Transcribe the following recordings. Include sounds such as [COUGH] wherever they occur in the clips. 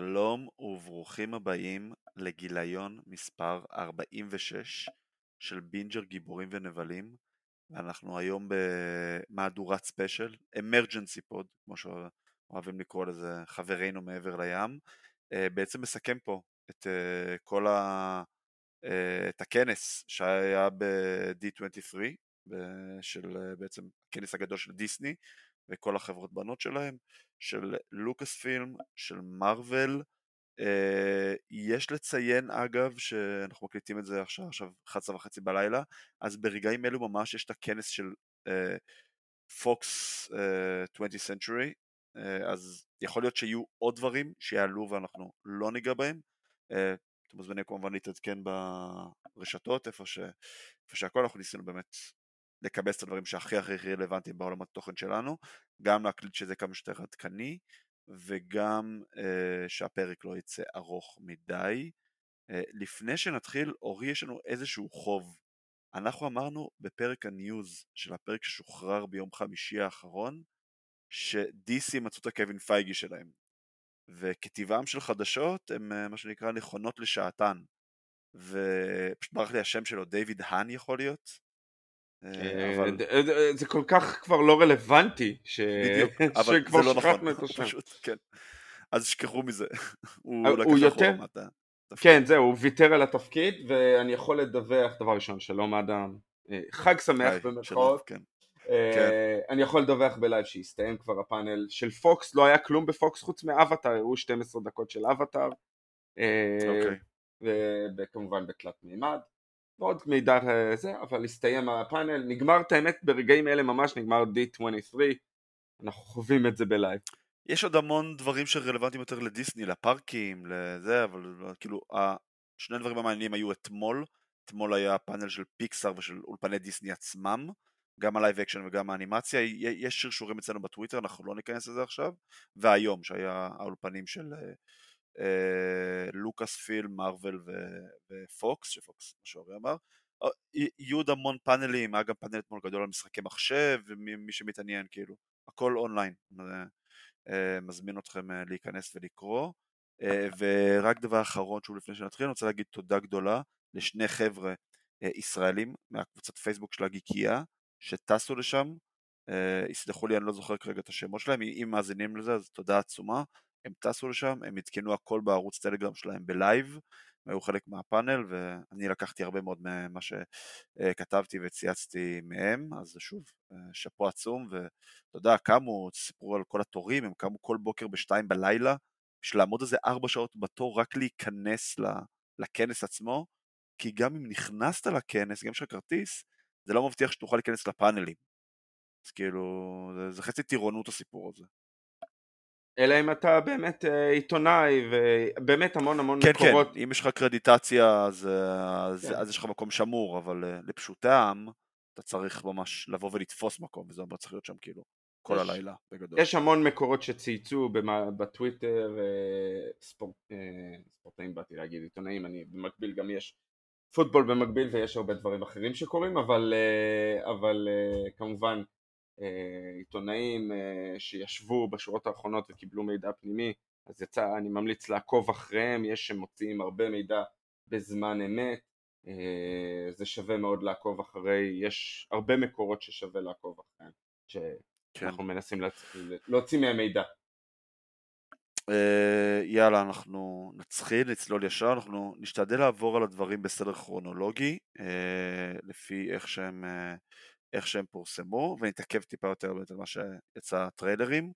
שלום וברוכים הבאים לגיליון מספר 46 של בינג'ר גיבורים ונבלים ואנחנו היום במהדורת ספיישל, emergency pod כמו שאוהבים לקרוא לזה חברינו מעבר לים. אה, בעצם מסכם פה את אה, כל ה... אה, את הכנס שהיה ב-D23 של בעצם הכנס הגדול של דיסני וכל החברות בנות שלהם של לוקאס פילם, של מארוול. Uh, יש לציין אגב שאנחנו מקליטים את זה עכשיו, עכשיו 11 וחצי בלילה, אז ברגעים אלו ממש יש את הכנס של פוקס uh, uh, 20 Century, uh, אז יכול להיות שיהיו עוד דברים שיעלו ואנחנו לא ניגע בהם. Uh, אתם מוזמנים כמובן להתעדכן ברשתות, איפה, ש... איפה שהכל, אנחנו ניסינו באמת לקבץ את הדברים שהכי הכי רלוונטיים בעולם התוכן שלנו, גם להקליט שזה כמה שיותר עדכני וגם uh, שהפרק לא יצא ארוך מדי. Uh, לפני שנתחיל, אורי יש לנו איזשהו חוב. אנחנו אמרנו בפרק הניוז של הפרק ששוחרר ביום חמישי האחרון, ש-DC מצאו את הקווין פייגי שלהם. וכטבעם של חדשות הם uh, מה שנקרא נכונות לשעתן. ופשוט ברח לי השם שלו, דיוויד האן יכול להיות? אה, אבל... אה, אה, זה כל כך כבר לא רלוונטי, ש... בדיוק, [LAUGHS] אבל שכבר לא שכחנו נכון, את [LAUGHS] השם. פשוט, כן. אז שכחו מזה. [LAUGHS] הוא, הוא יותר... כן, זהו, הוא ויתר על התפקיד, ואני יכול לדווח, דבר ראשון, שלום אדם, חג שמח במרכאות. כן. כן. אני יכול לדווח בלייב שהסתיים כבר הפאנל של פוקס, לא היה כלום בפוקס חוץ מאבטאר, הראו 12 דקות של אבטאר. אוקיי. וכמובן בתלת מימד. ועוד מידע אה, זה, אבל הסתיים הפאנל, נגמר את האמת ברגעים אלה ממש, נגמר D23, אנחנו חווים את זה בלייב. יש עוד המון דברים שרלוונטיים יותר לדיסני, לפארקים, לזה, אבל כאילו, שני הדברים המעניינים היו אתמול, אתמול היה פאנל של פיקסאר ושל אולפני דיסני עצמם, גם ה live action וגם האנימציה, יש שרשורים אצלנו בטוויטר, אנחנו לא ניכנס לזה עכשיו, והיום שהיה האולפנים של אה, אה, לוקאס פיל, מרוויל ופוקס, שפוקס, מה שאורי אמר, אה, יהיו עוד המון פאנלים, היה גם פאנל אתמול גדול על משחקי מחשב, ומי שמתעניין, כאילו, הכל אונליין, אה, מזמין אתכם להיכנס ולקרוא. ורק דבר אחרון שוב לפני שנתחיל, אני רוצה להגיד תודה גדולה לשני חבר'ה ישראלים מהקבוצת פייסבוק של הגיקייה, שטסו לשם, יסלחו לי, אני לא זוכר כרגע את השמות שלהם, אם מאזינים לזה אז תודה עצומה. הם טסו לשם, הם עדכנו הכל בערוץ טלגרם שלהם בלייב, היו חלק מהפאנל ואני לקחתי הרבה מאוד ממה שכתבתי וצייצתי מהם, אז שוב, שאפו עצום ואתה יודע, קמו, סיפרו על כל התורים, הם קמו כל בוקר בשתיים בלילה, בשביל לעמוד איזה ארבע שעות בתור רק להיכנס לכנס עצמו, כי גם אם נכנסת לכנס, גם יש לך כרטיס, זה לא מבטיח שתוכל להיכנס לפאנלים. אז כאילו, זה, זה חצי טירונות הסיפור הזה. אלא אם אתה באמת אה, עיתונאי ובאמת המון המון כן, כן. מקורות. כן, כן, אם יש לך קרדיטציה אז, אה, אז, כן. אז יש לך מקום שמור, אבל אה, לפשוטי העם אתה צריך ממש לבוא ולתפוס מקום, וזה צריך להיות שם כאילו כל יש, הלילה בגדול. יש המון מקורות שצייצו במה, בטוויטר, ספורט, ספורטאים באתי להגיד עיתונאים, אני במקביל גם יש פוטבול במקביל ויש הרבה דברים אחרים שקורים, אבל, אבל כמובן אה, עיתונאים אה, שישבו בשורות האחרונות וקיבלו מידע פנימי אז יצא, אני ממליץ לעקוב אחריהם, יש שמוציאים הרבה מידע בזמן אמת אה, זה שווה מאוד לעקוב אחרי, יש הרבה מקורות ששווה לעקוב אחריהם שאנחנו כן. מנסים להוציא מהם מידע יאללה אנחנו נתחיל, נצלול ישר, אנחנו נשתדל לעבור על הדברים בסדר כרונולוגי לפי איך שהם איך שהם פורסמו, ונתעכב טיפה יותר על מה שיצא הטריילרים.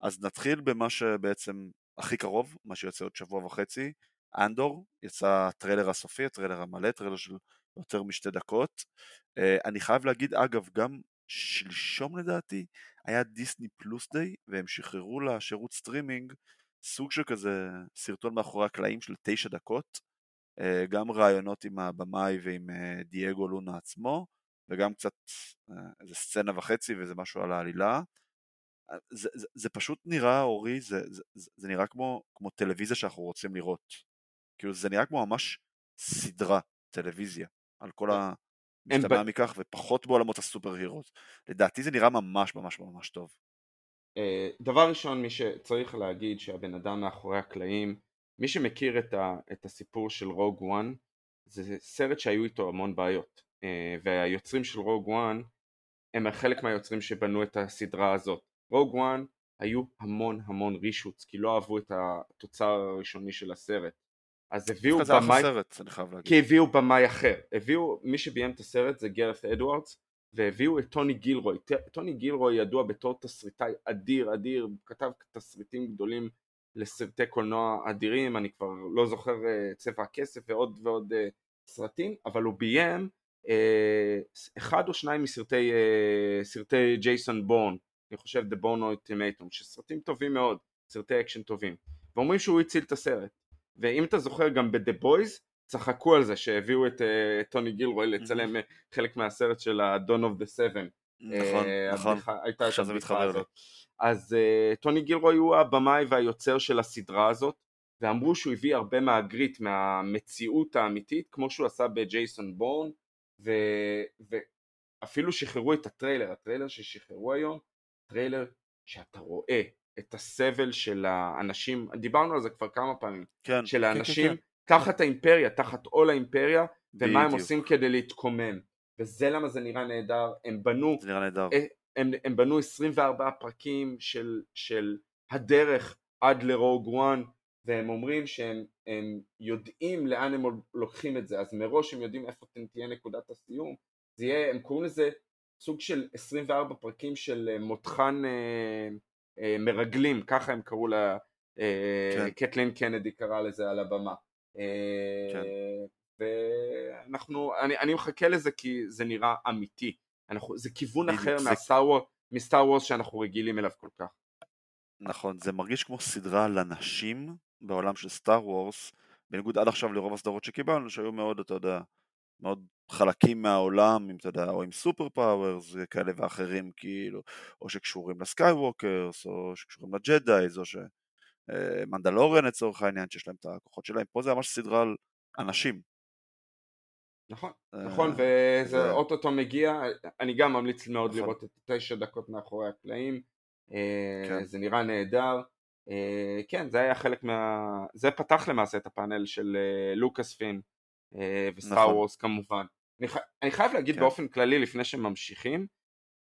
אז נתחיל במה שבעצם הכי קרוב, מה שיוצא עוד שבוע וחצי, אנדור, יצא הטריילר הסופי, הטריילר המלא, טריילר של יותר משתי דקות. אה, אני חייב להגיד, אגב, גם שלשום לדעתי, היה דיסני פלוס day, והם שחררו לשירות סטרימינג סוג של כזה סרטון מאחורי הקלעים של תשע דקות, אה, גם ראיונות עם הבמאי ועם אה, דייגו לונה עצמו, וגם קצת אה, איזה סצנה וחצי ואיזה משהו על העלילה. אה, זה, זה, זה פשוט נראה, אורי, זה, זה, זה, נראה כמו, כמו טלוויזיה שאנחנו רוצים לראות. כאילו זה נראה כמו ממש סדרה, טלוויזיה, על כל המשתמע ב... מכך, ופחות בעולמות ה superheroes. לדעתי זה נראה ממש ממש ממש טוב. דבר ראשון מי שצריך להגיד שהבן אדם מאחורי הקלעים מי שמכיר את, ה, את הסיפור של רוג וואן זה סרט שהיו איתו המון בעיות והיוצרים של רוג וואן הם חלק מהיוצרים שבנו את הסדרה הזאת. רוג וואן היו המון המון reshoots כי לא אהבו את התוצר הראשוני של הסרט. אז הביאו במאי, סרט, אני חייב להגיד. כי הביאו במאי אחר, הביאו, מי שביים את הסרט זה גרת אדוארדס והביאו את טוני גילרוי, טוני גילרוי ידוע בתור תסריטאי אדיר אדיר, כתב תסריטים גדולים לסרטי קולנוע אדירים, אני כבר לא זוכר uh, צבע הכסף ועוד ועוד uh, סרטים, אבל הוא ביים אחד או שניים מסרטי uh, סרטי ג'ייסון בורן, אני חושב The Born Ultimatum, שסרטים טובים מאוד, סרטי אקשן טובים, ואומרים שהוא הציל את הסרט, ואם אתה זוכר גם ב-The Boys צחקו על זה שהביאו את אה, טוני גילרוי לצלם. חלק מהסרט של ה-Dawn of the Seven. נכון, נכון, הייתה את הבדיחה הזאת. אז טוני גילרוי הוא הבמאי והיוצר של הסדרה הזאת, ואמרו שהוא הביא הרבה מה grit, מהמציאות האמיתית, כמו שהוא עשה בג'ייסון בורן, ו... ואפילו שחררו את הטריילר, הטריילר ששחררו היום, טריילר שאתה רואה את הסבל של האנשים, דיברנו על זה כבר כמה פעמים, כן, של כן, האנשים כן, כן. תחת האימפריה, תחת עול האימפריה, ומה הם בדיוק. עושים כדי להתקומם. וזה למה זה נראה נהדר, הם בנו, זה נראה נהדר. אה, הם, הם בנו 24 פרקים של, של הדרך עד לרוג וואן, והם אומרים שהם הם יודעים לאן הם לוקחים את זה, אז מראש הם יודעים איפה תהיה נקודת הסיום, זה יהיה, הם קוראים לזה סוג של 24 פרקים של אה, מותחן אה, אה, מרגלים, ככה הם קראו לה, אה, כן. קטלין קנדי קרא לזה על הבמה. כן. אה, ואנחנו, אני, אני מחכה לזה כי זה נראה אמיתי, אנחנו, זה כיוון אחר זה- מסטאר וורס שאנחנו רגילים אליו כל כך. נכון, זה מרגיש כמו סדרה לנשים בעולם של סטאר וורס, בניגוד עד עכשיו לרוב הסדרות שקיבלנו, שהיו מאוד, אתה יודע, מאוד חלקים מהעולם, אם אתה יודע, או עם superpowers כאלה ואחרים, כאילו, או שקשורים ל Skywalkers, או שקשורים ל Jedis, או שמנדלוריאן לצורך העניין, שיש להם את הכוחות שלהם. פה זה ממש סדרה על אנשים. נכון, אה, נכון, וזה זה- אוטוטו מגיע, אני גם ממליץ מאוד נכון. לראות את תשע דקות מאחורי הקלעים, אה, כן. זה נראה נהדר, אה, כן, זה היה חלק מה... זה פתח למעשה את הפאנל של אה, לוקאס פילם אה, וסטאר נכון. וורס כמובן. אני חי- אני חייב להגיד כן. באופן כללי לפני שממשיכים,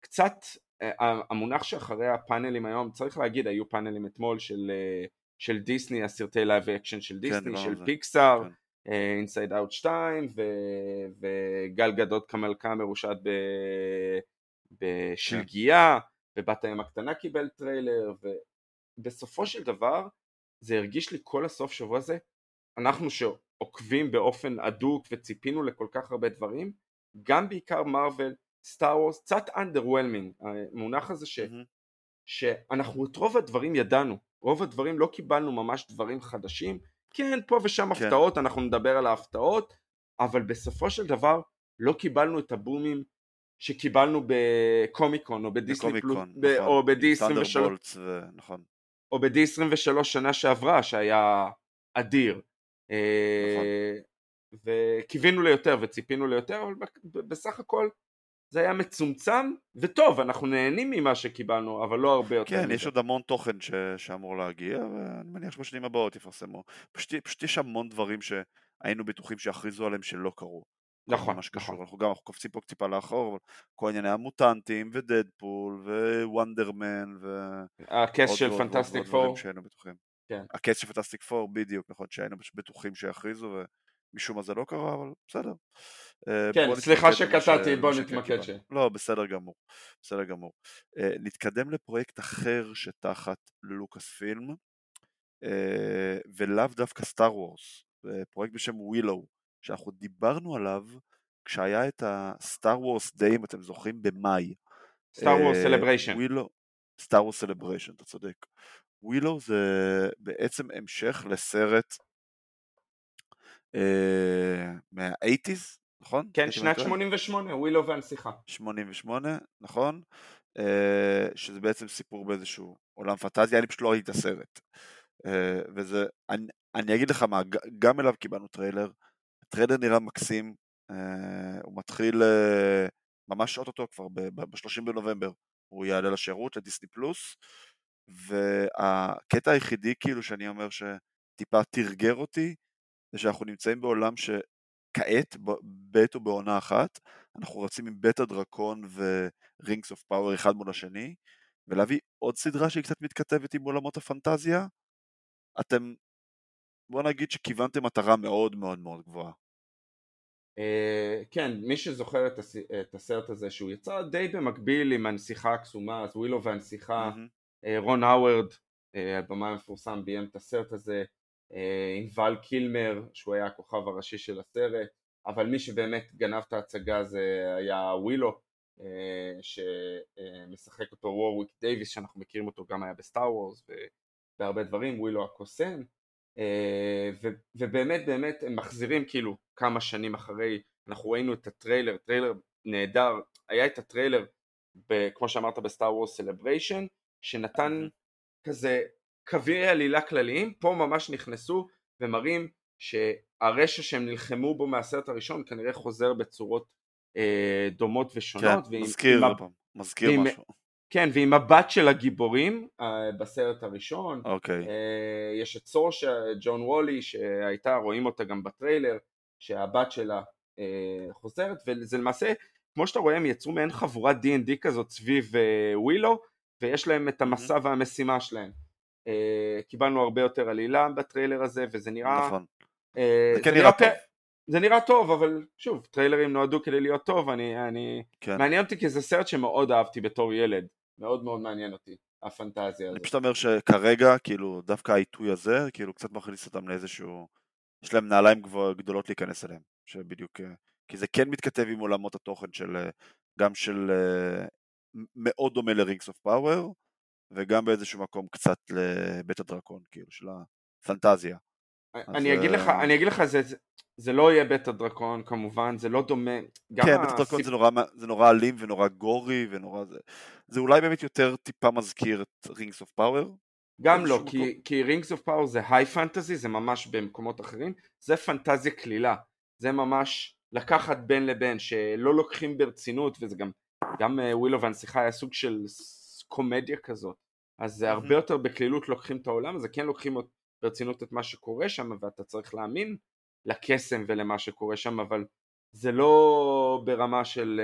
קצת אה, המונח שאחרי הפאנלים היום, צריך להגיד, היו פאנלים אתמול של, אה, של דיסני, הסרטי live action של דיסני, דיברנו של זה. פיקסאר, כן. אינסייד אאוט 2 ו- וגל גדות כמלכה מרושעת ב- בשלגיה ובת הים הקטנה קיבל טריילר ובסופו של דבר זה הרגיש לי כל הסוף שבוע הזה אנחנו שעוקבים באופן הדוק וציפינו לכל כך הרבה דברים גם בעיקר מרוויל סטאר וורס קצת underwhelming המונח הזה ש, מהמם. שאנחנו את רוב הדברים ידענו רוב הדברים לא קיבלנו ממש דברים חדשים כן פה ושם כן. הפתעות אנחנו נדבר על ההפתעות אבל בסופו של דבר לא קיבלנו את הבומים שקיבלנו בקומיקון או בדיסני פלוס נכון. או ב-D23 תנדרבולטס ו- נכון. או ב-D23 שנה שעברה שהיה אדיר אה, נכון. וקיווינו ליותר וציפינו ליותר אבל בסך הכל זה היה מצומצם וטוב אנחנו נהנים ממה שקיבלנו אבל לא הרבה יותר כן, מזה. יש עוד המון תוכן ש... שאמור להגיע, ואני מניח שבשנים הבאות יפרסמו. פשוט, פשוט יש המון דברים שהיינו בטוחים שיכריזו עליהם שלא קרו. נכון, מה שקשור. נכון. אנחנו גם אנחנו קופצים פה טיפה לאחור, אבל כל ענייני המוטנטים, ודדפול, ווונדרמן, ו... עוד של פנטסטיק פור שהיינו בטוחים. כן. ה cast של פנטסטיק פור, בדיוק, נכון, שהיינו בטוחים שיכריזו, ומשום מה זה לא קרה, אבל בסדר. אה, כן, סליחה שקטעתי, בוא נתמקד. ש... לא, בסדר גמור, בסדר גמור. אה, נתקדם לפרויקט אחר שתחת לוקאס פילם, אה, ולאו דווקא סטאר וורס, פרויקט בשם ווילו, שאנחנו דיברנו עליו כשהיה את הסטאר וורס Day, אם אתם זוכרים, במאי. סטאר וורס סלבריישן. סטאר וורס סלבריישן, אתה צודק. ווילו זה בעצם המשך לסרט אה, מה-80's, נכון? כן, שנות ה? 88, ווילו והנסיכה. 88, נכון? אה, שזה בעצם סיפור באיזשהו עולם פנטזיה, אני פשוט לא ראיתי את הסרט. אה, וזה, אני, אני אגיד לך מה, גם אליו קיבלנו טריילר, הטריילר נראה מקסים, אה, הוא מתחיל אה, ממש אוטוטו כבר ב-30 בנובמבר, הוא יעלה לשירות, לדיסני פלוס, והקטע היחידי כאילו שאני אומר שטיפה תרגר אותי, זה שאנחנו נמצאים בעולם שכעת, בעת ובעונה אחת, אנחנו רצים עם בית הדרקון ורינגס אוף פאוור אחד מול השני, ולהביא עוד סדרה שהיא קצת מתכתבת עם עולמות הפנטזיה, אתם, בוא נגיד שכיוונתם מטרה מאוד מאוד מאוד גבוהה. Uh, כן, מי שזוכר את, הס... את הסרט הזה שהוא יצא די במקביל עם הנסיכה הקסומה, אז ווילו והנסיכה, mm-hmm. uh, רון האוורד, uh, הבמאי המפורסם, ביים את הסרט הזה, uh, עם ואל קילמר, שהוא היה הכוכב הראשי של הסרט, אבל מי שבאמת גנב את ההצגה זה היה ווילו, uh, שמשחק אותו וורוויק דייוויס, שאנחנו מכירים אותו גם היה בסטאר וורס ובהרבה דברים, ווילו הקוסם, אה, ובאמת באמת הם מחזירים כאילו כמה שנים אחרי, אנחנו ראינו את הטריילר, טריילר נהדר, היה את הטריילר ב, כמו שאמרת בסטאר וורס סלבריישן שנתן כזה קווי עלילה כלליים, פה ממש נכנסו ומראים שהרשע שהם נלחמו בו מהסרט הראשון כנראה חוזר בצורות אה, דומות ושונות. כן, ועם, מזכיר, עם, מזכיר ועם, משהו. כן, ועם הבת של הגיבורים uh, בסרט הראשון. אוקיי. Okay. Uh, יש את סורשה, ג'ון וולי, שהייתה, רואים אותה גם בטריילר, שהבת שלה uh, חוזרת, וזה למעשה, כמו שאתה רואה, הם יצרו מעין חבורת D&D כזאת סביב ווילו, ויש להם את המסע. והמשימה שלהם. קיבלנו הרבה יותר עלילה בטריילר הזה, וזה נראה... נכון. זה כן נראה טוב. זה נראה טוב, אבל שוב, טריילרים נועדו כדי להיות טוב, אני... אני... כן. מעניין אותי כי זה סרט שמאוד אהבתי בתור ילד. מאוד מאוד מעניין אותי, הפנטזיה הזאת. אני פשוט אומר שכרגע, כאילו, דווקא העיתוי הזה, כאילו, קצת מכניס אותם לאיזשהו... יש להם נעליים גדולות להיכנס אליהם, שבדיוק... אה, כי זה כן מתכתב עם עולמות התוכן של... אה, גם של... אה, מאוד דומה לרינגס אוף פאוור, וגם באיזשהו מקום קצת לבית הדרקון, כאילו, של הפנטזיה. אני אגיד לך, אני אגיד לך, זה, זה לא יהיה בית הדרקון כמובן, זה לא דומה. כן, בית הדרקון זה, נורא, זה נורא אלים ונורא gory ונורא זה. זה אולי באמת יותר טיפה מזכיר את רינגס אוף פאוור. גם לא, כי, רינגס אוף פאוור זה high fantasy, זה ממש במקומות אחרים, זה פנטזיה קלילה, זה ממש לקחת בין לבין, שלא לוקחים ברצינות, וזה גם, גם ווילו uh, והנסיכה היה סוג של קומדיה כזאת, אז זה הרבה יותר בקלילות לוקחים את העולם הזה, כן לוקחים ברצינות את מה שקורה שם, ואתה צריך להאמין לקסם ולמה שקורה שם, אבל זה לא ברמה של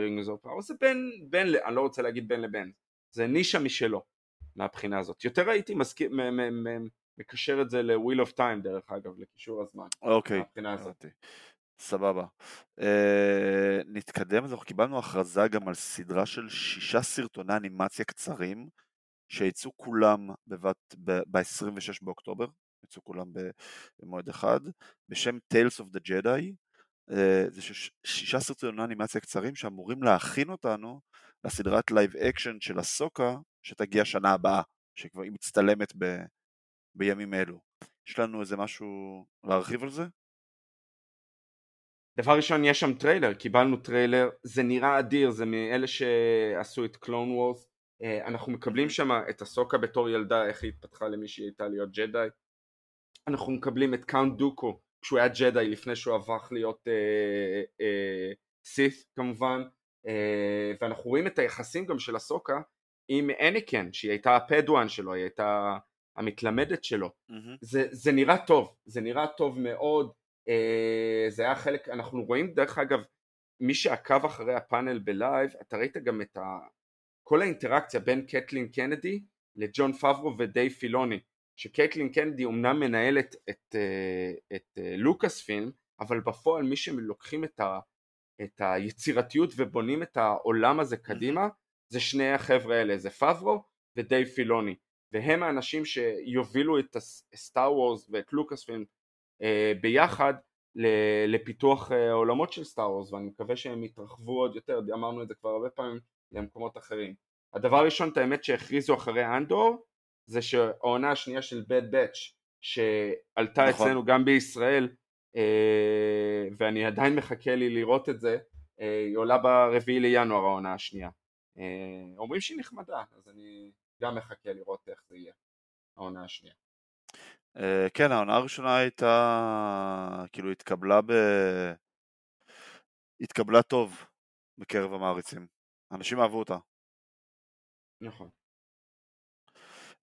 רינגס אוף פאוור, זה בין, בין, אני לא רוצה להגיד בין לבין, זה נישה משלו מהבחינה הזאת. יותר הייתי מזכיר, מקשר את זה ל-Wheel of Time דרך אגב, לקישור הזמן. אוקיי, הבנתי. סבבה. Uh, נתקדם, אז אנחנו קיבלנו הכרזה גם על סדרה של שישה סרטוני אנימציה קצרים שיצאו כולם בבת, ב-26 באוקטובר, יצאו כולם במועד אחד, בשם Tales of the Jedi. אה, זה שישה סרטוני אנימציה קצרים שאמורים להכין אותנו לסדרת live action של אסוקה שתגיע שנה הבאה, שכבר היא מצטלמת ב, בימים אלו. יש לנו איזה משהו להרחיב על זה? דבר ראשון יש שם טריילר, קיבלנו טריילר, זה נראה אדיר, זה מאלה שעשו את קלון וורס, אנחנו מקבלים שם את אסוקה בתור ילדה, איך היא התפתחה למי שהיא הייתה להיות ג'די, אנחנו מקבלים את קאונט דוקו כשהוא היה ג'די לפני שהוא הפך להיות אה, אה, סית כמובן. אה, ואנחנו רואים את היחסים גם של אסוקה עם אניקן שהיא הייתה הפדואן שלו, היא הייתה המתלמדת שלו. mm-hmm. זה, זה נראה טוב, זה נראה טוב מאוד. אה, זה היה חלק, אנחנו רואים דרך אגב מי שעקב אחרי הפאנל בלייב אתה ראית גם את ה... כל האינטראקציה בין קתלין קנדי לג'ון פברו ודייב פילוני שקתלין קנדי אומנם מנהלת את, אה, את אה, לוקאס פילם אבל בפועל מי שלוקחים את, ה, את היצירתיות ובונים את העולם הזה קדימה זה שני החבר'ה האלה זה פאברו ודייב פילוני. והם האנשים שיובילו את הסטאר וורס ואת לוקאס פילם אה, ביחד לפיתוח העולמות של סטאר וורס ואני מקווה שהם יתרחבו עוד יותר אמרנו את זה כבר הרבה פעמים למקומות אחרים. הדבר הראשון את האמת שהכריזו אחרי אנדור זה שהעונה השנייה של bad batch שעלתה נכון. אצלנו גם בישראל אה, ואני עדיין מחכה לי לראות את זה אה, היא עולה ברביעי לינואר העונה השנייה. אה, אומרים שהיא נחמדה אז אני גם מחכה לראות איך זה יהיה העונה השנייה. כן העונה הראשונה הייתה כאילו התקבלה ב... התקבלה טוב בקרב המעריצים אנשים אהבו אותה נכון.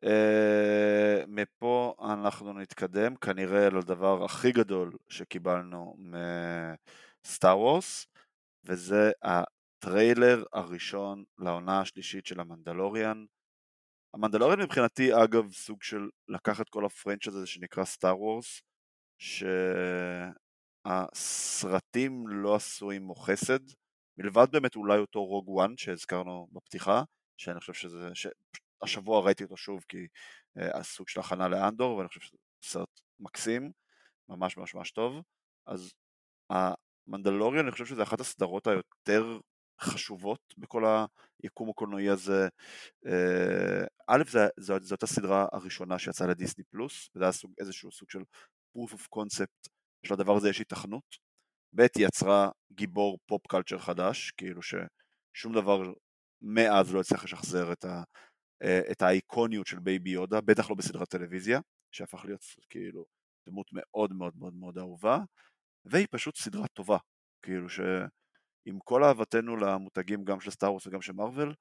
Uh, מפה אנחנו נתקדם כנראה לדבר הכי גדול שקיבלנו מסטאר וורס וזה הטריילר הראשון לעונה השלישית של המנדלוריאן. המנדלוריאן מבחינתי אגב סוג של לקחת כל הפרנצ' הזה שנקרא סטאר וורס שהסרטים לא עשו עמו חסד מלבד באמת אולי אותו רוג וואן שהזכרנו בפתיחה שאני חושב שזה, השבוע ראיתי אותו שוב כי uh, הסוג של הכנה לאנדור ואני חושב שזה סרט מקסים, ממש ממש ממש טוב, אז המנדלוריון אני חושב שזה אחת הסדרות היותר חשובות בכל היקום הקולנועי הזה. Uh, א', זו אותה סדרה הראשונה שיצאה לדיסני פלוס, וזה היה סוג, איזשהו סוג של proof of concept שלדבר הזה יש היתכנות. ב', יצרה גיבור pop culture חדש, כאילו ששום דבר מאז לא הצליח לשחזר את, ה, אה, את האיקוניות של בייבי יודה, בטח לא בסדרת טלוויזיה, שהפך להיות כאילו דמות מאוד מאוד מאוד מאוד אהובה, והיא פשוט סדרה טובה, כאילו שעם כל אהבתנו למותגים גם של סטאר וגם של מארוול,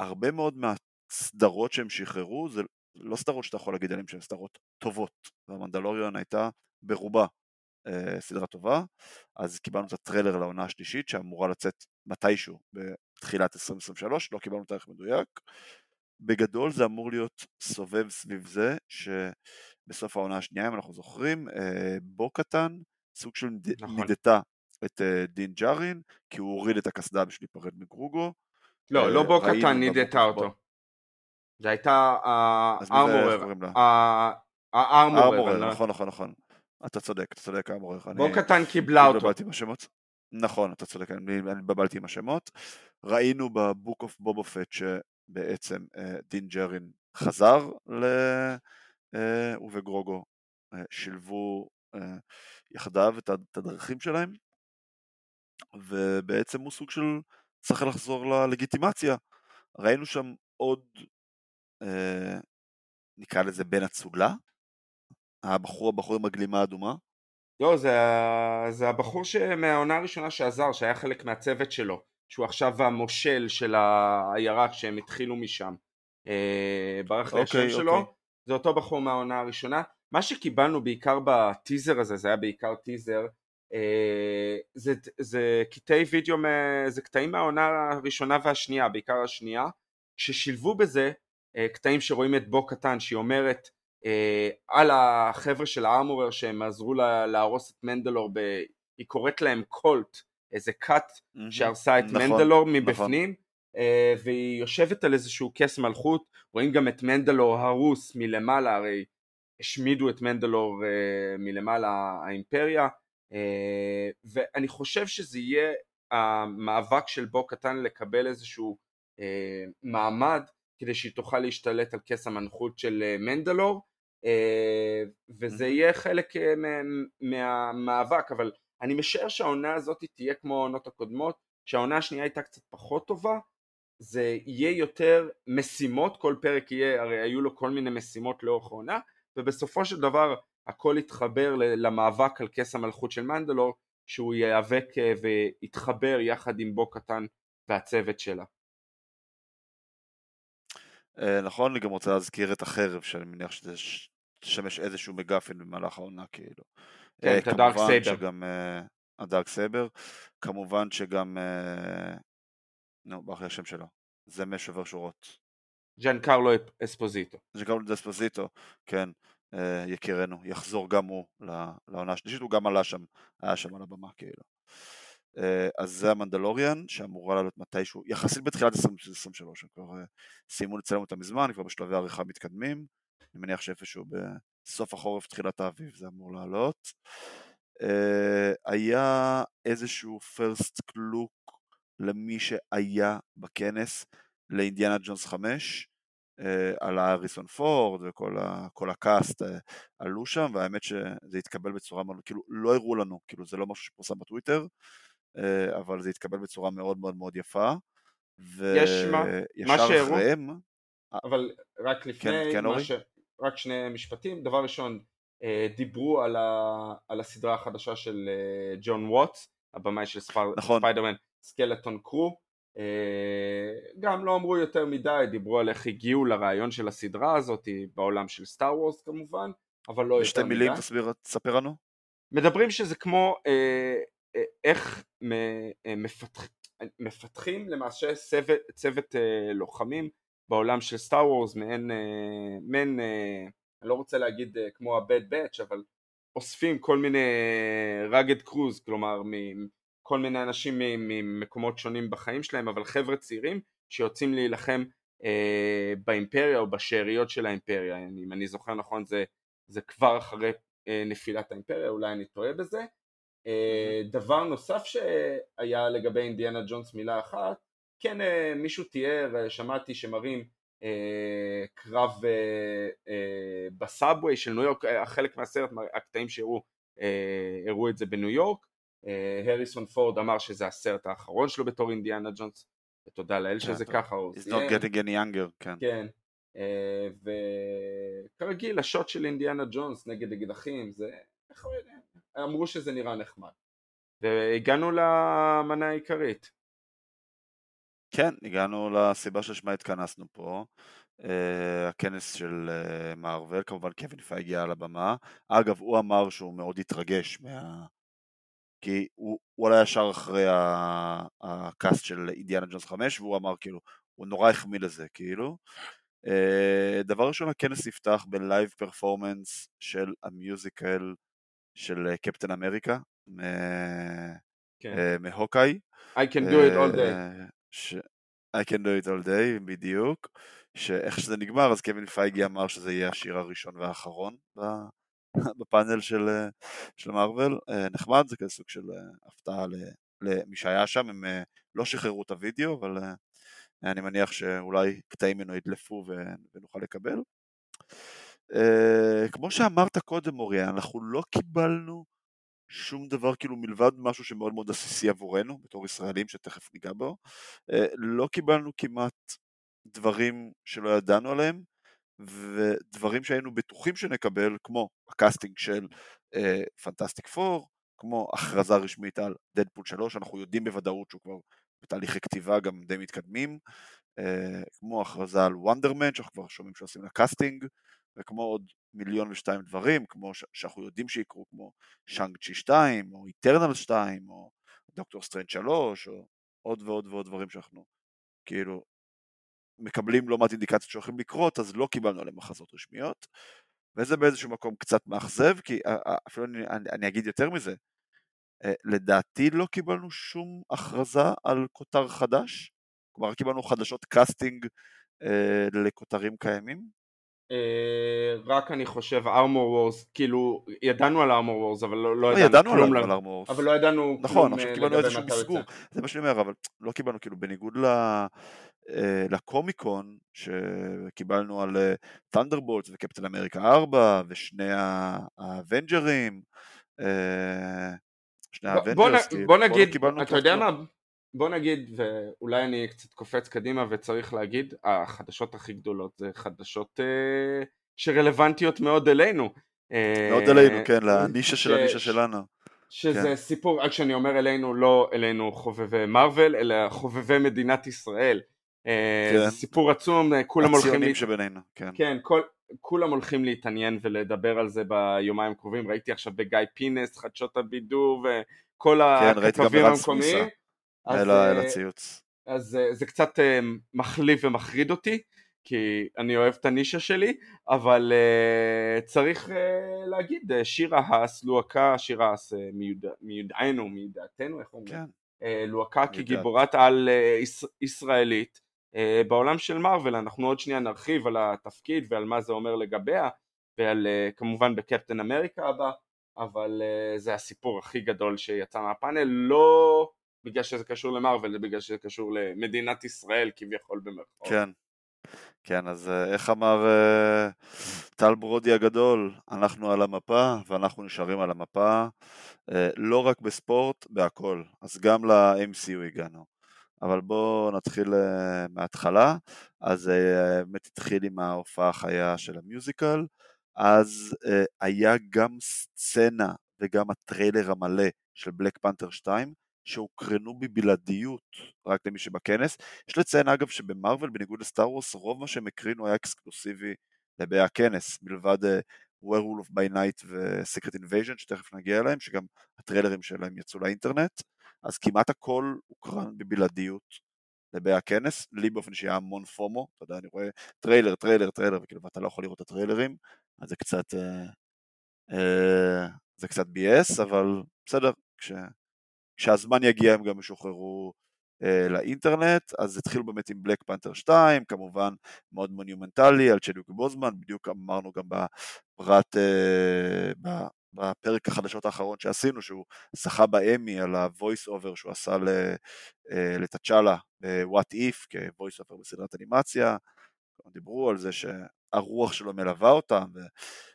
הרבה מאוד מהסדרות שהם שחררו זה לא סדרות שאתה יכול להגיד עליהן שהן סדרות טובות, והמנדלוריון הייתה ברובה סדרה טובה, אז קיבלנו את הטריילר לעונה השלישית שאמורה לצאת מתישהו בתחילת 2023, לא קיבלנו תאריך מדויק, בגדול זה אמור להיות סובב סביב זה שבסוף העונה השנייה, אם אנחנו זוכרים, אה, בו קטן, סוג של נכון. נידתה את אה, דין ג'ארין, כי הוא הוריד את הקסדה בשביל להיפרד מגרוגו. לא, לא בו קטן נידתה אותו. זה הייתה הארמורר. הארמורר, נכון, נכון, נכון. אתה צודק, אתה צודק הארמורר. בו קטן קיבלה אותו. נכון, אתה צודק, אני התבלבלתי עם השמות. ראינו בבוק אוף בובופט בעצם אה, דין ג'רין חזר ל... אה, ובגרוגו אה, שילבו יחדיו את הדרכים שלהם ובעצם הוא סוג של צריך לחזור ללגיטימציה. ראינו שם עוד נקרא לזה בן אצולה, הבחור הבחור עם הגלימה האדומה. לא, זה, זה הבחור מהעונה הראשונה שעזר, שהיה חלק מהצוות שלו. שהוא עכשיו המושל של העיירה כשהם התחילו משם. אה, ברח לי השם אוקיי, שלו, אוקיי. זה אותו בחור מהעונה הראשונה. מה שקיבלנו בעיקר בטיזר הזה, זה היה בעיקר טיזר, אה, זה, זה קטעי וידאו, זה קטעים מהעונה הראשונה והשנייה, בעיקר השנייה, ששילבו בזה אה, קטעים שרואים את בו קטן שהיא אומרת על החבר'ה של הארמורר שהם עזרו לה, להרוס את מנדלור, ב... היא קוראת להם קולט, איזה קאט mm-hmm. שהרסה את נכון, מנדלור נכון. מבפנים נכון. והיא יושבת על איזשהו כס מלכות רואים גם את מנדלור הרוס מלמעלה הרי השמידו את מנדלור uh, מלמעלה האימפריה ואני חושב שזה יהיה המאבק של בו קטן לקבל איזשהו מעמד כדי שהיא תוכל להשתלט על כס המנחות של מנדלור וזה mm-hmm. יהיה חלק uh, מהמאבק אבל אני משער שהעונה הזאת תהיה כמו העונות הקודמות, שהעונה השנייה הייתה קצת פחות טובה, זה יהיה יותר משימות, כל פרק יהיה, הרי היו לו כל מיני משימות לאורך העונה, ובסופו של דבר הכל יתחבר למאבק על כס המלכות של מנדלור, שהוא ייאבק אה, ויתחבר יחד עם בו קטן והצוות שלה. אה, נכון, אני גם רוצה להזכיר את החרב, שאני מניח שזה תשמש איזשהו מגפן במהלך העונה, כאילו. כן, אה, את הדארק סייבר. שגם, uh, הדארק סייבר, כמובן שגם, uh, נו, ברח לי השם שלו, זה משובר שורות. ג'אן קרלו אספוזיטו. ג'אן קרלו אספוזיטו, כן, יקירנו, יחזור גם הוא לעונה השלישית, הוא גם עלה שם, היה שם על הבמה כאילו. אז זה המנדלוריאן שאמורה לעלות מתישהו, יחסית בתחילת 2023, הם כבר סיימו לצלם אותה מזמן, כבר בשלבי עריכה מתקדמים, אני מניח שאיפשהו בסוף החורף, תחילת האביב זה אמור לעלות. Uh, היה איזשהו first look למי שהיה בכנס לאינדיאנה ג'ונס 5, uh, על האריסון פורד וכל ה, הקאסט uh, עלו שם, והאמת שזה התקבל בצורה מאוד, כאילו לא הראו לנו, כאילו זה לא משהו שפורסם בטוויטר, אבל זה התקבל בצורה מאוד מאוד מאוד יפה. וישר אחריהם... אבל רק לפני, כן, כן, מה, ש... רק שני משפטים, דבר ראשון אה, דיברו על, ה, על הסדרה החדשה של אה, ג'ון ווטס, הבמאי של ספר, נכון. ספיידרמן סקלטון קרו, גם לא אמרו יותר מדי, דיברו על איך הגיעו לרעיון של הסדרה הזאת בעולם של סטאר וורס כמובן, אבל לא יותר מדי. בשתי מילים תסביר, תספר לנו. מדברים שזה כמו אה, אה, איך מפתח, מפתחים למעשה צוות, צוות אה, לוחמים בעולם של סטאר וורס, מעין, אה, מעין אה, אני לא רוצה להגיד אה, כמו ה-bad batch, אבל אוספים כל מיני rugged cruise, כלומר כל מיני אנשים ממקומות שונים בחיים שלהם, אבל חבר'ה צעירים שיוצאים להילחם אה, באימפריה או בשאריות של האימפריה, אם אני זוכר נכון זה, זה כבר אחרי אה, נפילת האימפריה, אולי אני טועה בזה. אה, דבר נוסף שהיה לגבי אינדיאנה ג'ונס מילה אחת, כן אה, מישהו תיאר, אה, שמעתי שמראים אה, קרב בסאבווי של ניו יורק, חלק מהסרט, הקטעים שהראו הראו את זה בניו יורק, הריסון פורד אמר שזה הסרט האחרון שלו בתור אינדיאנה ג'ונס, ותודה לאל שזה ככה הוא He's not getting any younger, כן. כן. וכרגיל השוט של אינדיאנה ג'ונס נגד אקדחים זה, איך הוא יודע, אמרו שזה נראה נחמד. והגענו למנה העיקרית. כן, הגענו לסיבה שלשמה התכנסנו פה. Uh, הכנס של uh, מארוול, כמובן קווין פייגי על הבמה. אגב, הוא אמר שהוא מאוד התרגש מה... כי הוא, הוא עלה ישר אחרי הקאסט של אינדיאנה ג'ונס 5 והוא אמר כאילו, הוא נורא החמיא לזה כאילו. Uh, דבר ראשון הכנס נפתח ב live performance של ה musical של קפטן אמריקה מהוקאיי. I can do it all day. ש... I can do it all day, בדיוק. שאיך שזה נגמר אז קווין פייגי אמר שזה יהיה השיר הראשון והאחרון [LAUGHS] בפאנל של, של מארוול, נחמד, זה כזה סוג של הפתעה למי שהיה שם, הם לא שחררו את הוידאו, אבל אני מניח שאולי קטעים ממנו ידלפו ונוכל לקבל. כמו שאמרת קודם אוריה, אנחנו לא קיבלנו שום דבר כאילו מלבד משהו שמאוד מאוד עסיסי עבורנו בתור ישראלים שתכף ניגע בו לא קיבלנו כמעט דברים שלא ידענו עליהם ודברים שהיינו בטוחים שנקבל כמו ה casting של פנטסטיק uh, פור כמו הכרזה רשמית על דדפול 3 אנחנו יודעים בוודאות שהוא כבר בתהליכי כתיבה גם די מתקדמים uh, כמו הכרזה על וונדרמן שאנחנו כבר שומעים שעושים לה casting וכמו עוד מיליון ושתיים דברים, כמו שאנחנו יודעים שיקרו, כמו שאנג-צ'י 2, או איטרנלס 2, או דוקטור סטריינג' 3, או עוד ועוד ועוד דברים שאנחנו כאילו מקבלים לא מעט אינדיקציות שהולכים לקרות, אז לא קיבלנו עליהם הכרזות רשמיות, וזה באיזשהו מקום קצת מאכזב, כי אפילו אני, אני, אני אגיד יותר מזה, לדעתי לא קיבלנו שום הכרזה על כותר חדש, כלומר קיבלנו חדשות casting לכותרים קיימים, אה, רק אני חושב ארמור וורס, כאילו ידענו על ארמור וורס אבל לא, לא, לא ידענו כלום, על ארמור וורס, אבל לא ידענו נכון, עכשיו אה, קיבלנו איזשהו מסגור, זה מה שאני אומר, אבל לא קיבלנו כאילו בניגוד ל... אה, לקומיקון שקיבלנו על תנדרבולטס וקפטן אמריקה 4 ושני האוונג'רים שני האוונג'רס, כאילו, בוא נגיד, אתה יודע מה, בוא נגיד, ואולי אני קצת קופץ קדימה וצריך להגיד, החדשות הכי גדולות זה חדשות אה, שרלוונטיות מאוד אלינו. אה, מאוד אלינו, כן, לנישה של הנישה שלנו. שזה כן. סיפור, רק שאני אומר אלינו, לא אלינו חובבי מרוויל, אלא חובבי מדינת ישראל. אה, כן. זה סיפור עצום, אה, כולם הולכים... הציונים שבינינו, כן. כן, כל, כולם הולכים להתעניין ולדבר על זה ביומיים הקרובים, ראיתי עכשיו בגיא פינס, חדשות הבידור וכל כן, הכתבים המקומיים. אל אה, הציוץ. אז אה, זה קצת אה, מחליף ומחריד אותי, כי אני אוהב את הנישה שלי, אבל צריך להגיד, שירה האס, לוהקה, שירה האס מיודענו, מיודעתנו, איך אומרים? כן. לוהקה כגיבורת על ישראלית. בעולם של מארוול אנחנו עוד שנייה נרחיב על התפקיד ועל מה זה אומר לגביה ועל כמובן בקפטן אמריקה הבא אבל זה הסיפור הכי גדול שיצא מהפאנל לא בגלל שזה קשור למרוויל, זה בגלל שזה קשור למדינת ישראל כביכול במרכאות. כן, כן, אז אה, איך אמר uh, טל ברודי הגדול, אנחנו על המפה ואנחנו נשארים על המפה, uh, לא רק בספורט, בהכל, אז גם ל-MCU הגענו. אבל בואו נתחיל מההתחלה, אז באמת התחיל עם ההופעה החיה של המיוזיקל, אז היה גם סצנה וגם הטריילר המלא של בלק פנתר 2, שהוקרנו בבלעדיות רק למי שבכנס. יש לציין אגב שבמארוול בניגוד לסטאר וורס רוב מה שהם הקרינו היה exclusive י לבאי הכנס מלבד uh, Werewolf by Night ו-Secret Invasion שתכף נגיע אליהם שגם הטריילרים שלהם יצאו לאינטרנט אז כמעט הכל הוקרן בבלעדיות לבאי הכנס, לי באופן אישי היה המון פומו, אתה יודע, אני רואה טריילר, טריילר, טריילר, וכאילו, ואתה לא יכול לראות את הטריילרים, אז זה קצת, אה, אה, זה קצת ביאס, אבל בסדר, כש, כשהזמן יגיע הם גם ישוחררו אה, לאינטרנט, אז התחיל באמת עם בלק פנתר 2, כמובן מאוד מונומנטלי, על צ'דיוק בוזמן, בדיוק אמרנו גם בפרט, אה, בפרק החדשות האחרון שעשינו, שהוא זכה באמי על ה-voice over שהוא עשה אה, לטצ'אלה ב-What If כ-voice over בסדרת אנימציה, דיברו על זה שהרוח שלו מלווה אותם,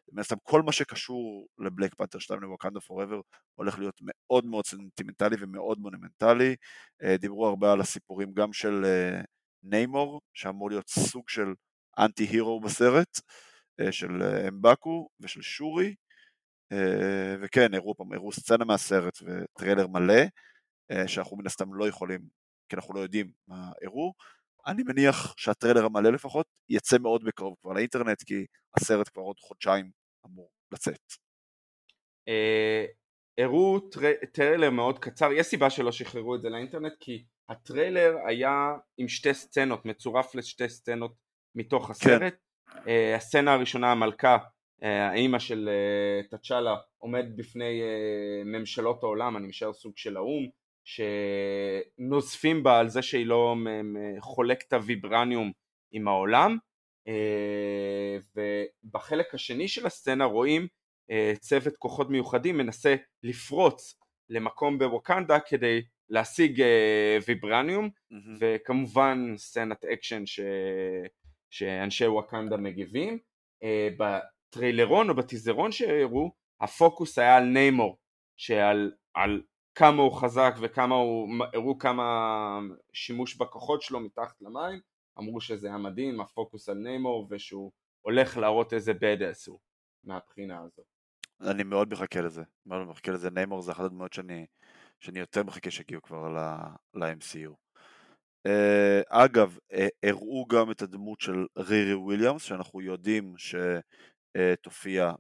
ומן הסתם כל מה שקשור לבלק פנתר 2 לוואקנדה פוראבר הולך להיות מאוד מאוד סנטימנטלי ומאוד מונומנטלי, אה, דיברו הרבה על הסיפורים גם של אה, ניימור, שאמור להיות סוג של anti hero בסרט, של אמבאקו ושל שורי, אה, וכן, הראו הראו סצנה מהסרט וטריילר מלא, אה, שאנחנו מן הסתם לא יכולים, כי אנחנו לא יודעים מה הראו. אני מניח שהטריילר המלא לפחות יצא מאוד בקרוב כבר לאינטרנט, כי הסרט כבר עוד חודשיים אמור לצאת. אה, הראו טריילר מאוד קצר, יש סיבה שלא שחררו את זה לאינטרנט, כי הטריילר היה עם שתי סצנות, מצורף לשתי סצנות מתוך כן. הסרט. כן. הסצנה הראשונה, המלכה, אה, האימא של אה, תצ'אלה עומדת בפני אה, ממשלות העולם, אני משער סוג של האו"ם, שנוזפים בה על זה שהיא לא חולקת הוויברניום עם העולם, ובחלק השני של הסצנה רואים צוות כוחות מיוחדים מנסה לפרוץ למקום בווקנדה כדי להשיג ויברניום, mm-hmm. וכמובן סצנת אקשן ש... שאנשי ווקנדה מגיבים. בטריילרון או בטיזרון שהראו, הפוקוס היה על ניימור, שעל על כמה הוא חזק וכמה הוא, הראו כמה שימוש בכוחות שלו מתחת למים, אמרו שזה היה מדהים, הפוקוס על ניימור ושהוא הולך להראות איזה badass הוא מהבחינה הזאת. אני מאוד מחכה לזה, מאוד מחכה לזה, ניימור זה אחת הדמויות שאני, שאני יותר מחכה שיגיעו כבר ל-MCU. Uh, אה, אגב, uh, הראו גם את הדמות של רירי וויליאמס, שאנחנו יודעים ש... אה, תופיע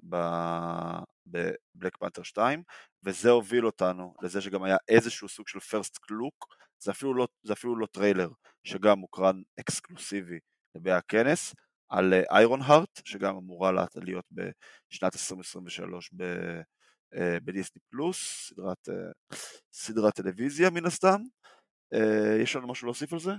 בבלק פנתר 2 וזה הוביל אותנו לזה שגם היה איזשהו סוג של first look זה אפילו לא, זה אפילו לא טריילר שגם מוקרן אקסקלוסיבי לבאי הכנס על איירון אה, הארט שגם אמורה להיות בשנת 2023 ב, אה, בדיסני פלוס סדרת, סדרת טלוויזיה מן הסתם יש לנו משהו להוסיף על זה?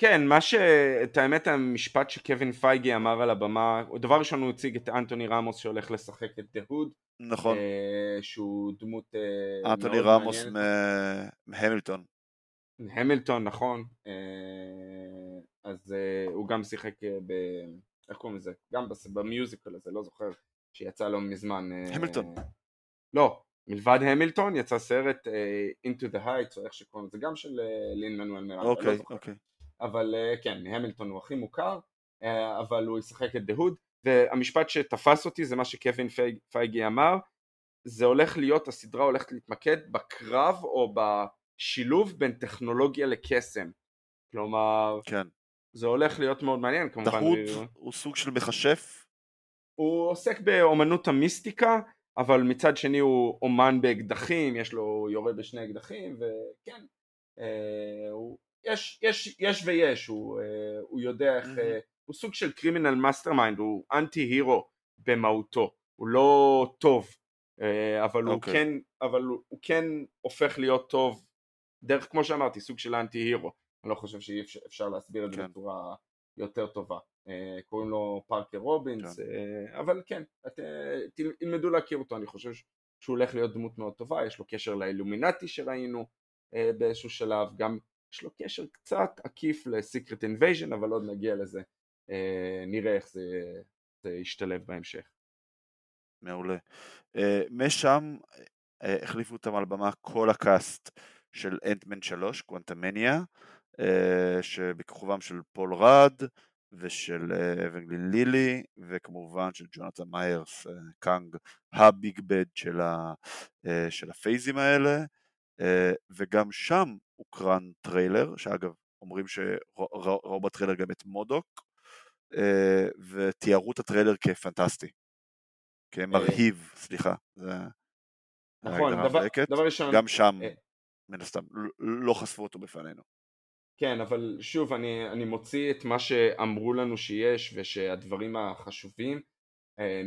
כן, מה ש... את האמת המשפט שקווין פייגי אמר על הבמה, דבר ראשון הוא הציג את אנטוני רמוס שהולך לשחק את דה הוד. נכון. אה, שהוא דמות אה. אנטוני רמוס מהמילטון. המילטון, נכון. אה, אז אה, הוא גם שיחק אה, ב... איך קוראים לזה? גם במיוזיקל הזה, לא זוכר, שיצא לא מזמן. אה, המילטון. לא, מלבד המילטון יצא סרט uh, Into the Heights או איך שקוראים לזה, גם של לין מנואל מירנדה, לא אוקיי, אוקיי. אבל אה, כן, המילטון הוא הכי מוכר, אה, אבל הוא ישחק את דהוד, והמשפט שתפס אותי זה מה שקווין פייגי אמר, זה הולך להיות, הסדרה הולכת להתמקד בקרב או בשילוב בין טכנולוגיה לקסם. כלומר, כן. זה הולך להיות מאוד מעניין כמובן. דהוד ו... הוא סוג של מכשף? הוא עוסק באומנות המיסטיקה, אבל מצד שני הוא אומן באקדחים, יש לו יורה בשני אקדחים, וכן, אה, הוא יש, יש, יש ויש, הוא, uh, הוא יודע איך, mm-hmm. הוא סוג של criminal mastermind, הוא anti hero במהותו, הוא לא טוב, uh, אבל, okay. הוא אוקיי. כן, אבל הוא, הוא כן הופך להיות טוב, דרך כמו שאמרתי, סוג של anti hero, אני לא חושב שאי אפשר, אפשר להסביר את זה כן. בצורה יותר טובה, קוראים לו פארקר רובינס, כן. אבל כן, את, תלמדו להכיר אותו, אני חושב שהוא הולך להיות דמות מאוד טובה, יש לו קשר לאילומינטי שראינו באיזשהו שלב, גם יש לו קשר קצת עקיף לסיקרט אינבייז'ן אבל עוד נגיע לזה אה, נראה איך זה, זה ישתלב בהמשך. מעולה. אה, משם אה, החליפו אותם על במה כל ה cast של אנטמן 3 קוונטמניה שבכוכבם של פול ראד ושל אבנגלין לילי וכמובן של ג'ונתן מייג'ורס קאנג ה big bad של, ה, של הפייזים האלה וגם שם הוקרן טריילר, שאגב, אומרים שראו בטריילר גם את מודוק, אה, ותיארו את הטריילר כפנטסטי. כמרהיב, סליחה. נכון, דבר, דבר ראשון... גם שם, מן הסתם, לא חשפו אותו בפנינו. כן, אבל שוב, אני, אני מוציא את מה שאמרו לנו שיש ושהדברים החשובים.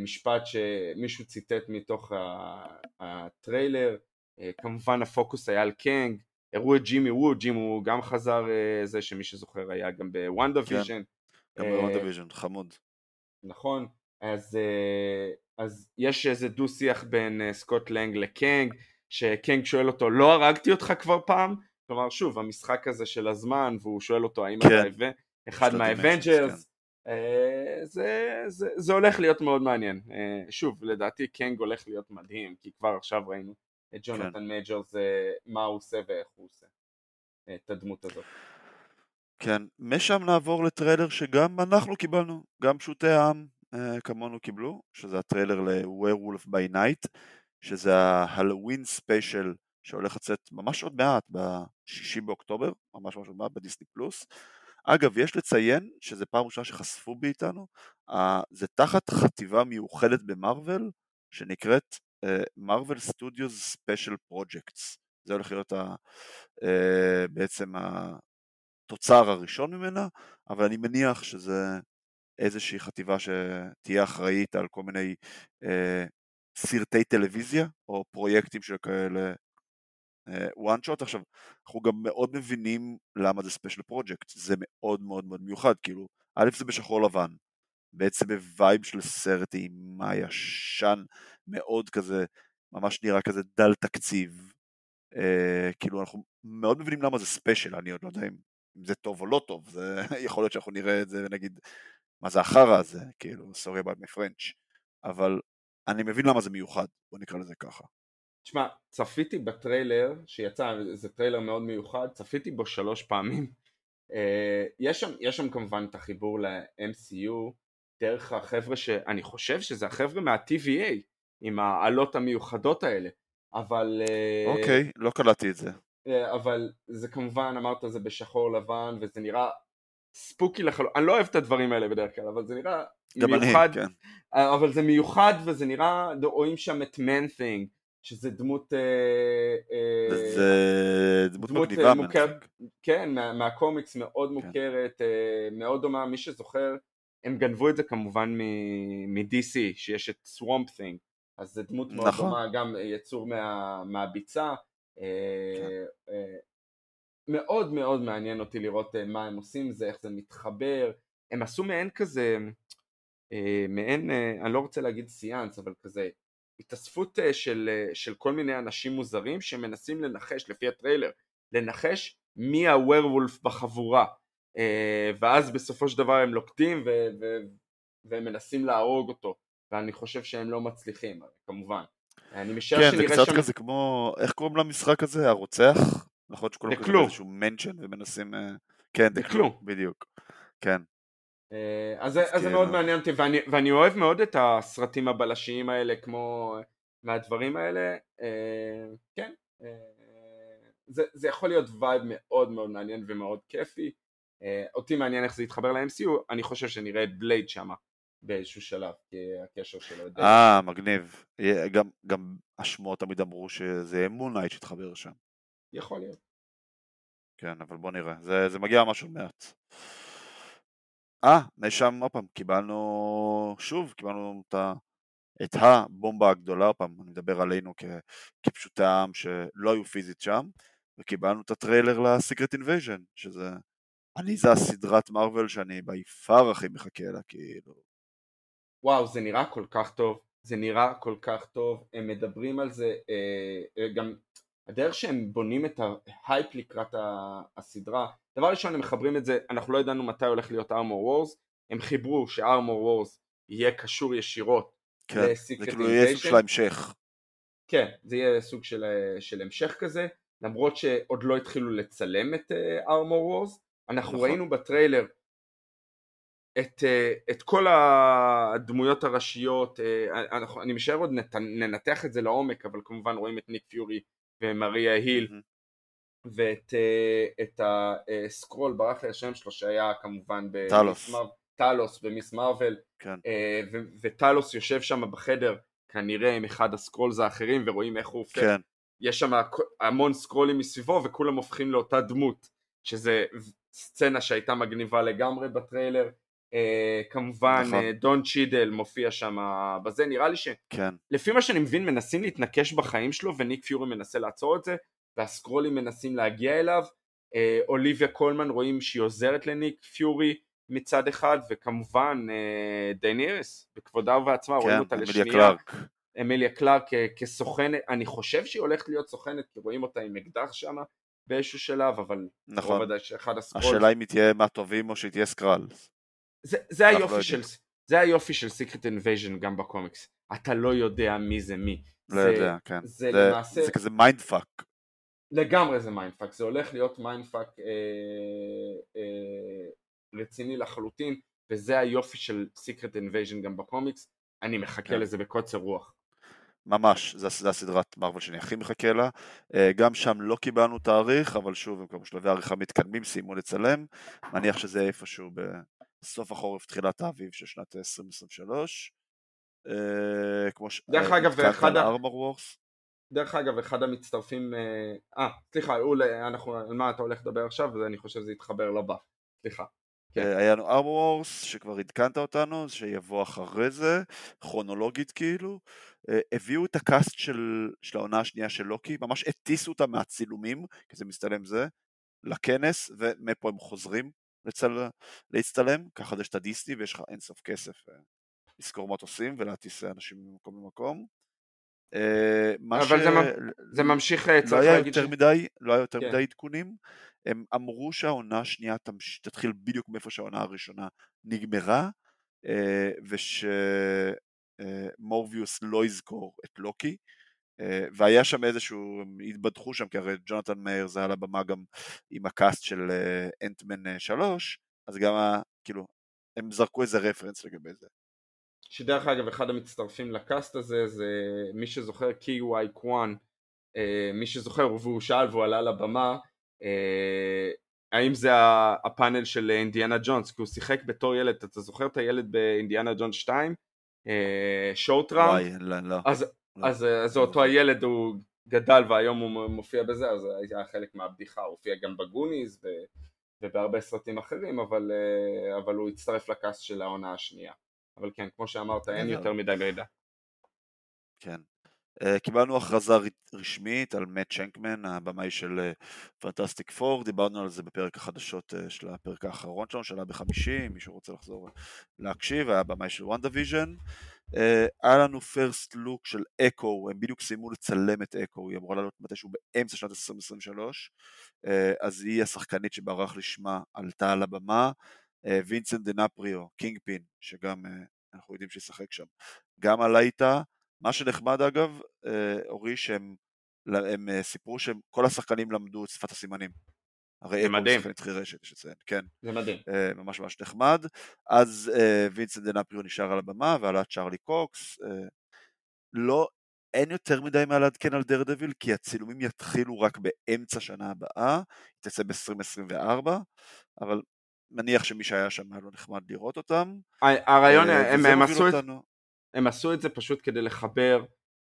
משפט שמישהו ציטט מתוך הטריילר, כמובן הפוקוס היה על קנג, הראו את ג'ימי וו, ג'ימי וו גם חזר, זה שמי שזוכר היה גם ב WandaVision. כן, גם ב WandaVision, חמוד. נכון, אז, אז יש איזה דו שיח בין סקוט לנג לקנג, שקנג שואל אותו, לא הרגתי אותך כבר פעם? כלומר, שוב, המשחק הזה של הזמן, והוא שואל אותו האם כן. אתה אחד מה Avengers, כן. זה, זה, זה הולך להיות מאוד מעניין. שוב, לדעתי קנג הולך להיות מדהים, כי כבר עכשיו ראינו את ג'ונתן כן. מייג'רס, מה הוא עושה ואיך הוא עושה את הדמות הזאת. כן, משם נעבור לטריילר שגם אנחנו קיבלנו, גם פשוטי העם כמונו קיבלו, שזה הטריילר ל Werewolf by Night, שזה ה Halloween special שהולך לצאת ממש עוד מעט, בשישי באוקטובר, ממש ממש עוד מעט בדיסני פלוס. אגב, יש לציין שזה פעם ראשונה שחשפו בפנינו, זה תחת חטיבה מיוחדת במרוויל, שנקראת Marvel Studios Special Projects. זה הולך להיות ה, אה, בעצם התוצר הראשון ממנה, אבל אני מניח שזה איזושהי חטיבה שתהיה אחראית על כל מיני אה, סרטי טלוויזיה או פרויקטים של כאלה one shot. עכשיו, אנחנו גם מאוד מבינים למה זה special project, זה מאוד מאוד מאוד מיוחד, כאילו, א' זה בשחור לבן, בעצם ב vibe של סרט אימה ישן מאוד כזה, ממש נראה כזה דל תקציב, אה, כאילו אנחנו מאוד מבינים למה זה special, אני עוד לא יודע אם, אם זה טוב או לא טוב, זה [LAUGHS] יכול להיות שאנחנו נראה את זה ונגיד מה זה החרא הזה, כאילו, sorry about French, אבל אני מבין למה זה מיוחד, בוא נקרא לזה ככה. תשמע, צפיתי בטריילר שיצא, זה טריילר מאוד מיוחד, צפיתי בו שלוש פעמים. אה, יש שם, יש שם כמובן את החיבור ל-MCU דרך החבר'ה שאני חושב שזה החבר'ה מה-TVA עם האלות המיוחדות האלה, אבל... אה, אוקיי, לא קלטתי את זה. אה, אבל זה כמובן, אמרת זה בשחור לבן וזה נראה spooky לחלוטין, אני לא אוהב את הדברים האלה בדרך כלל, אבל זה נראה מיוחד, אני, כן. אבל זה מיוחד וזה נראה, רואים שם את Thing שזה דמות... אה, אה, זה דמות דמות מגניבה. אה, מוכרת, כן, מה, מהקומיקס מאוד כן. מוכרת, מאוד דומה, מי שזוכר, הם גנבו את זה כמובן מ-DC, שיש את סוואמפ תינג, אז זה דמות מאוד נכון. דומה, גם יצור מה, מהביצה. כן. מאוד מאוד מעניין אותי לראות מה הם עושים זה, איך זה מתחבר. הם עשו מעין כזה, מעין, אני לא רוצה להגיד סיאנס, אבל כזה התאספות אה, של, אה, של כל מיני אנשים מוזרים שמנסים לנחש, לפי הטריילר, לנחש מי הוורוולף בחבורה אה, ואז בסופו של דבר הם לוקטים ו, ו, והם מנסים להרוג אותו ואני חושב שהם לא מצליחים כמובן אני משער כן, זה קצת שם... כזה כמו, איך קוראים למשחק הזה? הרוצח? נכון שכולם לזה איזשהו מנשן ומנסים... כן, דקלו, בדיוק. כן. אה, אז, אז זה מאוד מעניין אותי ואני, ואני אוהב מאוד את הסרטים הבלשיים האלה כמו מהדברים האלה אה, כן אה, זה, זה יכול להיות vibe מאוד מאוד מעניין ומאוד כיפי אותי מעניין איך זה יתחבר ל-MCU אני חושב שנראה את בלייד שמה באיזשהו שלב כי הקשר שלו אה מגניב. גם, גם השמועות תמיד אמרו שזה Moon Knight שיתחבר שם. יכול להיות. כן אבל בוא נראה. זה, זה מגיע ממש עוד מעט. אה, משם עוד פעם קיבלנו, שוב קיבלנו את, ה, את הבומבה הגדולה, עוד פעם, אני מדבר עלינו כ, כפשוטי העם שלא היו פיזית שם, וקיבלנו את הטריילר ל Secret Invasion, שזה, אני זה הסדרת מרוויל שאני by far הכי מחכה לה, כאילו. וואו, זה נראה כל כך טוב, זה נראה כל כך טוב, הם מדברים על זה, אה, אה גם הדרך שהם בונים את ההייפ לקראת הסדרה, דבר ראשון הם מחברים את זה, אנחנו לא ידענו מתי הולך להיות Armor Wars, הם חיברו ש Armor Wars יהיה קשור ישירות כן, זה כאילו יהיה סוג של ההמשך. כן, זה יהיה סוג של, של המשך כזה, למרות שעוד לא התחילו לצלם את ארמור uh, וורס, אנחנו נכון. ראינו בטריילר את, אה, את כל הדמויות הראשיות, אה, אנחנו, אני משער עוד נת, ננתח את זה לעומק, אבל כמובן רואים את ניק פיורי ומריה היל. ואת אה, את ה Skrull ברח לי השם שלו שהיה כמובן טלוס. טלוס ב Ms. Marvel כן. אה, וטלוס יושב שם בחדר כנראה עם אחד ה Skrulls האחרים ורואים איך הוא הופך כן, יש שם המון סקרולים מסביבו וכולם הופכים לאותה דמות שזה סצנה שהייתה מגניבה לגמרי בטריילר. אה, כמובן נכון. אה, דון צ'ידל מופיע שם בזה. נראה לי שלפי כן, מה שאני מבין מנסים להתנקש בחיים שלו וניק פיורי מנסה לעצור את זה והסקרולים מנסים להגיע אליו. אה, אוליביה קולמן רואים שהיא עוזרת לניק פיורי מצד אחד וכמובן אה, דייניריס בכבודה ובעצמה רואים כן, אותה אמיליה לשנייה. קלארק. אמיליה קלארק אה, כסוכנת, אני חושב שהיא הולכת להיות סוכנת כי רואים אותה עם אקדח שם באיזשהו שלב, אבל נכון. לא ודאי שאחד ה Skrull, השאלה אם היא תהיה מהטובים או שהיא תהיה Skrull. זה, זה היופי לא של. זה היופי של Secret Invasion גם בקומיקס, אתה לא יודע מי זה מי, לא זה, יודע, כן. זה זה- למעשה, זה כזה mind fuck. לגמרי זה mindfuck, זה הולך להיות mindfuck אה, אה, רציני לחלוטין, וזה היופי של סיקרט אינבייז'ן גם בקומיקס, אני מחכה כן. לזה בקוצר רוח. ממש, זה הסדרת מרוויל שאני הכי מחכה לה. אה, גם שם לא קיבלנו תאריך, אבל שוב, הם כבר בשלבי עריכה מתקדמים, סיימו לצלם. מניח שזה איפשהו בסוף החורף, תחילת האביב של שנת 2023. אה, כמו ש... דרך אה, אגב, אחד ה-. דרך אגב, אחד המצטרפים, אה, סליחה, אול, אנחנו, על מה אתה הולך לדבר עכשיו, ואני חושב שזה יתחבר לבא, סליחה. כן. אה, היה לנו ארמור וורס, שכבר עדכנת אותנו, שיבוא אחרי זה, כרונולוגית כאילו. אה, הביאו את הקאסט של, של העונה השנייה של לוקי, ממש הטיסו אותה מהצילומים, כי זה מסתלם זה, לכנס, ומפה הם חוזרים לצל... להצטלם, ככה יש את הדיסני ויש לך אינסוף כסף אה, לשכור מטוסים ולהטיס אנשים ממקום למקום. מה אבל ש... זה ממ- זה ממשיך, לא צריך להגיד, יותר ש- מדי, לא היה יותר כן. מדי עדכונים. הם אמרו שהעונה השנייה תתחיל בדיוק מאיפה שהעונה הראשונה נגמרה, אה, ושמורביוס לא יזכור את לוקי. אה, והיה שם איזשהו, הם התבדחו שם, כי הרי ג'ונתן מייג'ורס על הבמה גם עם ה cast של אה, אנטמן 3, אז גם, ה- כאילו, הם זרקו איזה reference לגבי זה. שדרך אגב, אחד המצטרפים ל cast הזה, זה מי שזוכר, קי וואי קוואן, אה, מי שזוכר, והוא שאל והוא עלה לבמה, אה, האם זה הפאנל של אינדיאנה ג'ונס, כי הוא שיחק בתור ילד, אתה זוכר את הילד באינדיאנה ג'ונס 2? שורט ראונד? וואי, לא, לא. אז לא. אז אה, אז זה אותו הילד הוא גדל והיום הוא מופיע בזה אז היה חלק מהבדיחה הוא הופיע גם בגוניז ו... ובהרבה סרטים אחרים אבל, אה, אבל הוא הצטרף לקאסט של העונה השנייה אבל כן כמו שאמרת אין בסדר. יותר מדי מידע כן. Uh, קיבלנו הכרזה רשמית על מאט צ'נקמן, הבמאי של פנטסטיק פור, דיברנו על זה בפרק החדשות uh, של הפרק האחרון שלנו, שעלה בחמישי, מישהו רוצה לחזור להקשיב, היה הבמאי של וונדה ויז'ן. אה, היה לנו first look של אקו, הם בדיוק סיימו לצלם את אקו, היא אמורה לעלות מתישהו באמצע שנת 2023, אה, אז היא השחקנית שברח לשמה עלתה על הבמה, וינסנט ד'אונופריו, קינג פין, שגם אנחנו יודעים שישחק שם, גם עלה איתה, מה שנחמד אגב, אה, אורי, שהם הם אה, סיפרו שכל השחקנים למדו את שפת הסימנים. הרי אקו הוא מדהים. שחקנית חירשת, יש לציין, כן, זה מדהים אה, ממש ממש נחמד. אז וינסנט ד'אונופריו נשאר על הבמה ועלה צ'ארלי קוקס. לא, אין יותר מדי מה לעדכן על דרדוויל, כי הצילומים יתחילו רק באמצע שנה הבאה, היא תצא ב-2024, אבל מניח שמי שהיה שם היה לו נחמד לראות אותם. הרעיון הם, הם, עשו את, הם עשו את זה פשוט כדי לחבר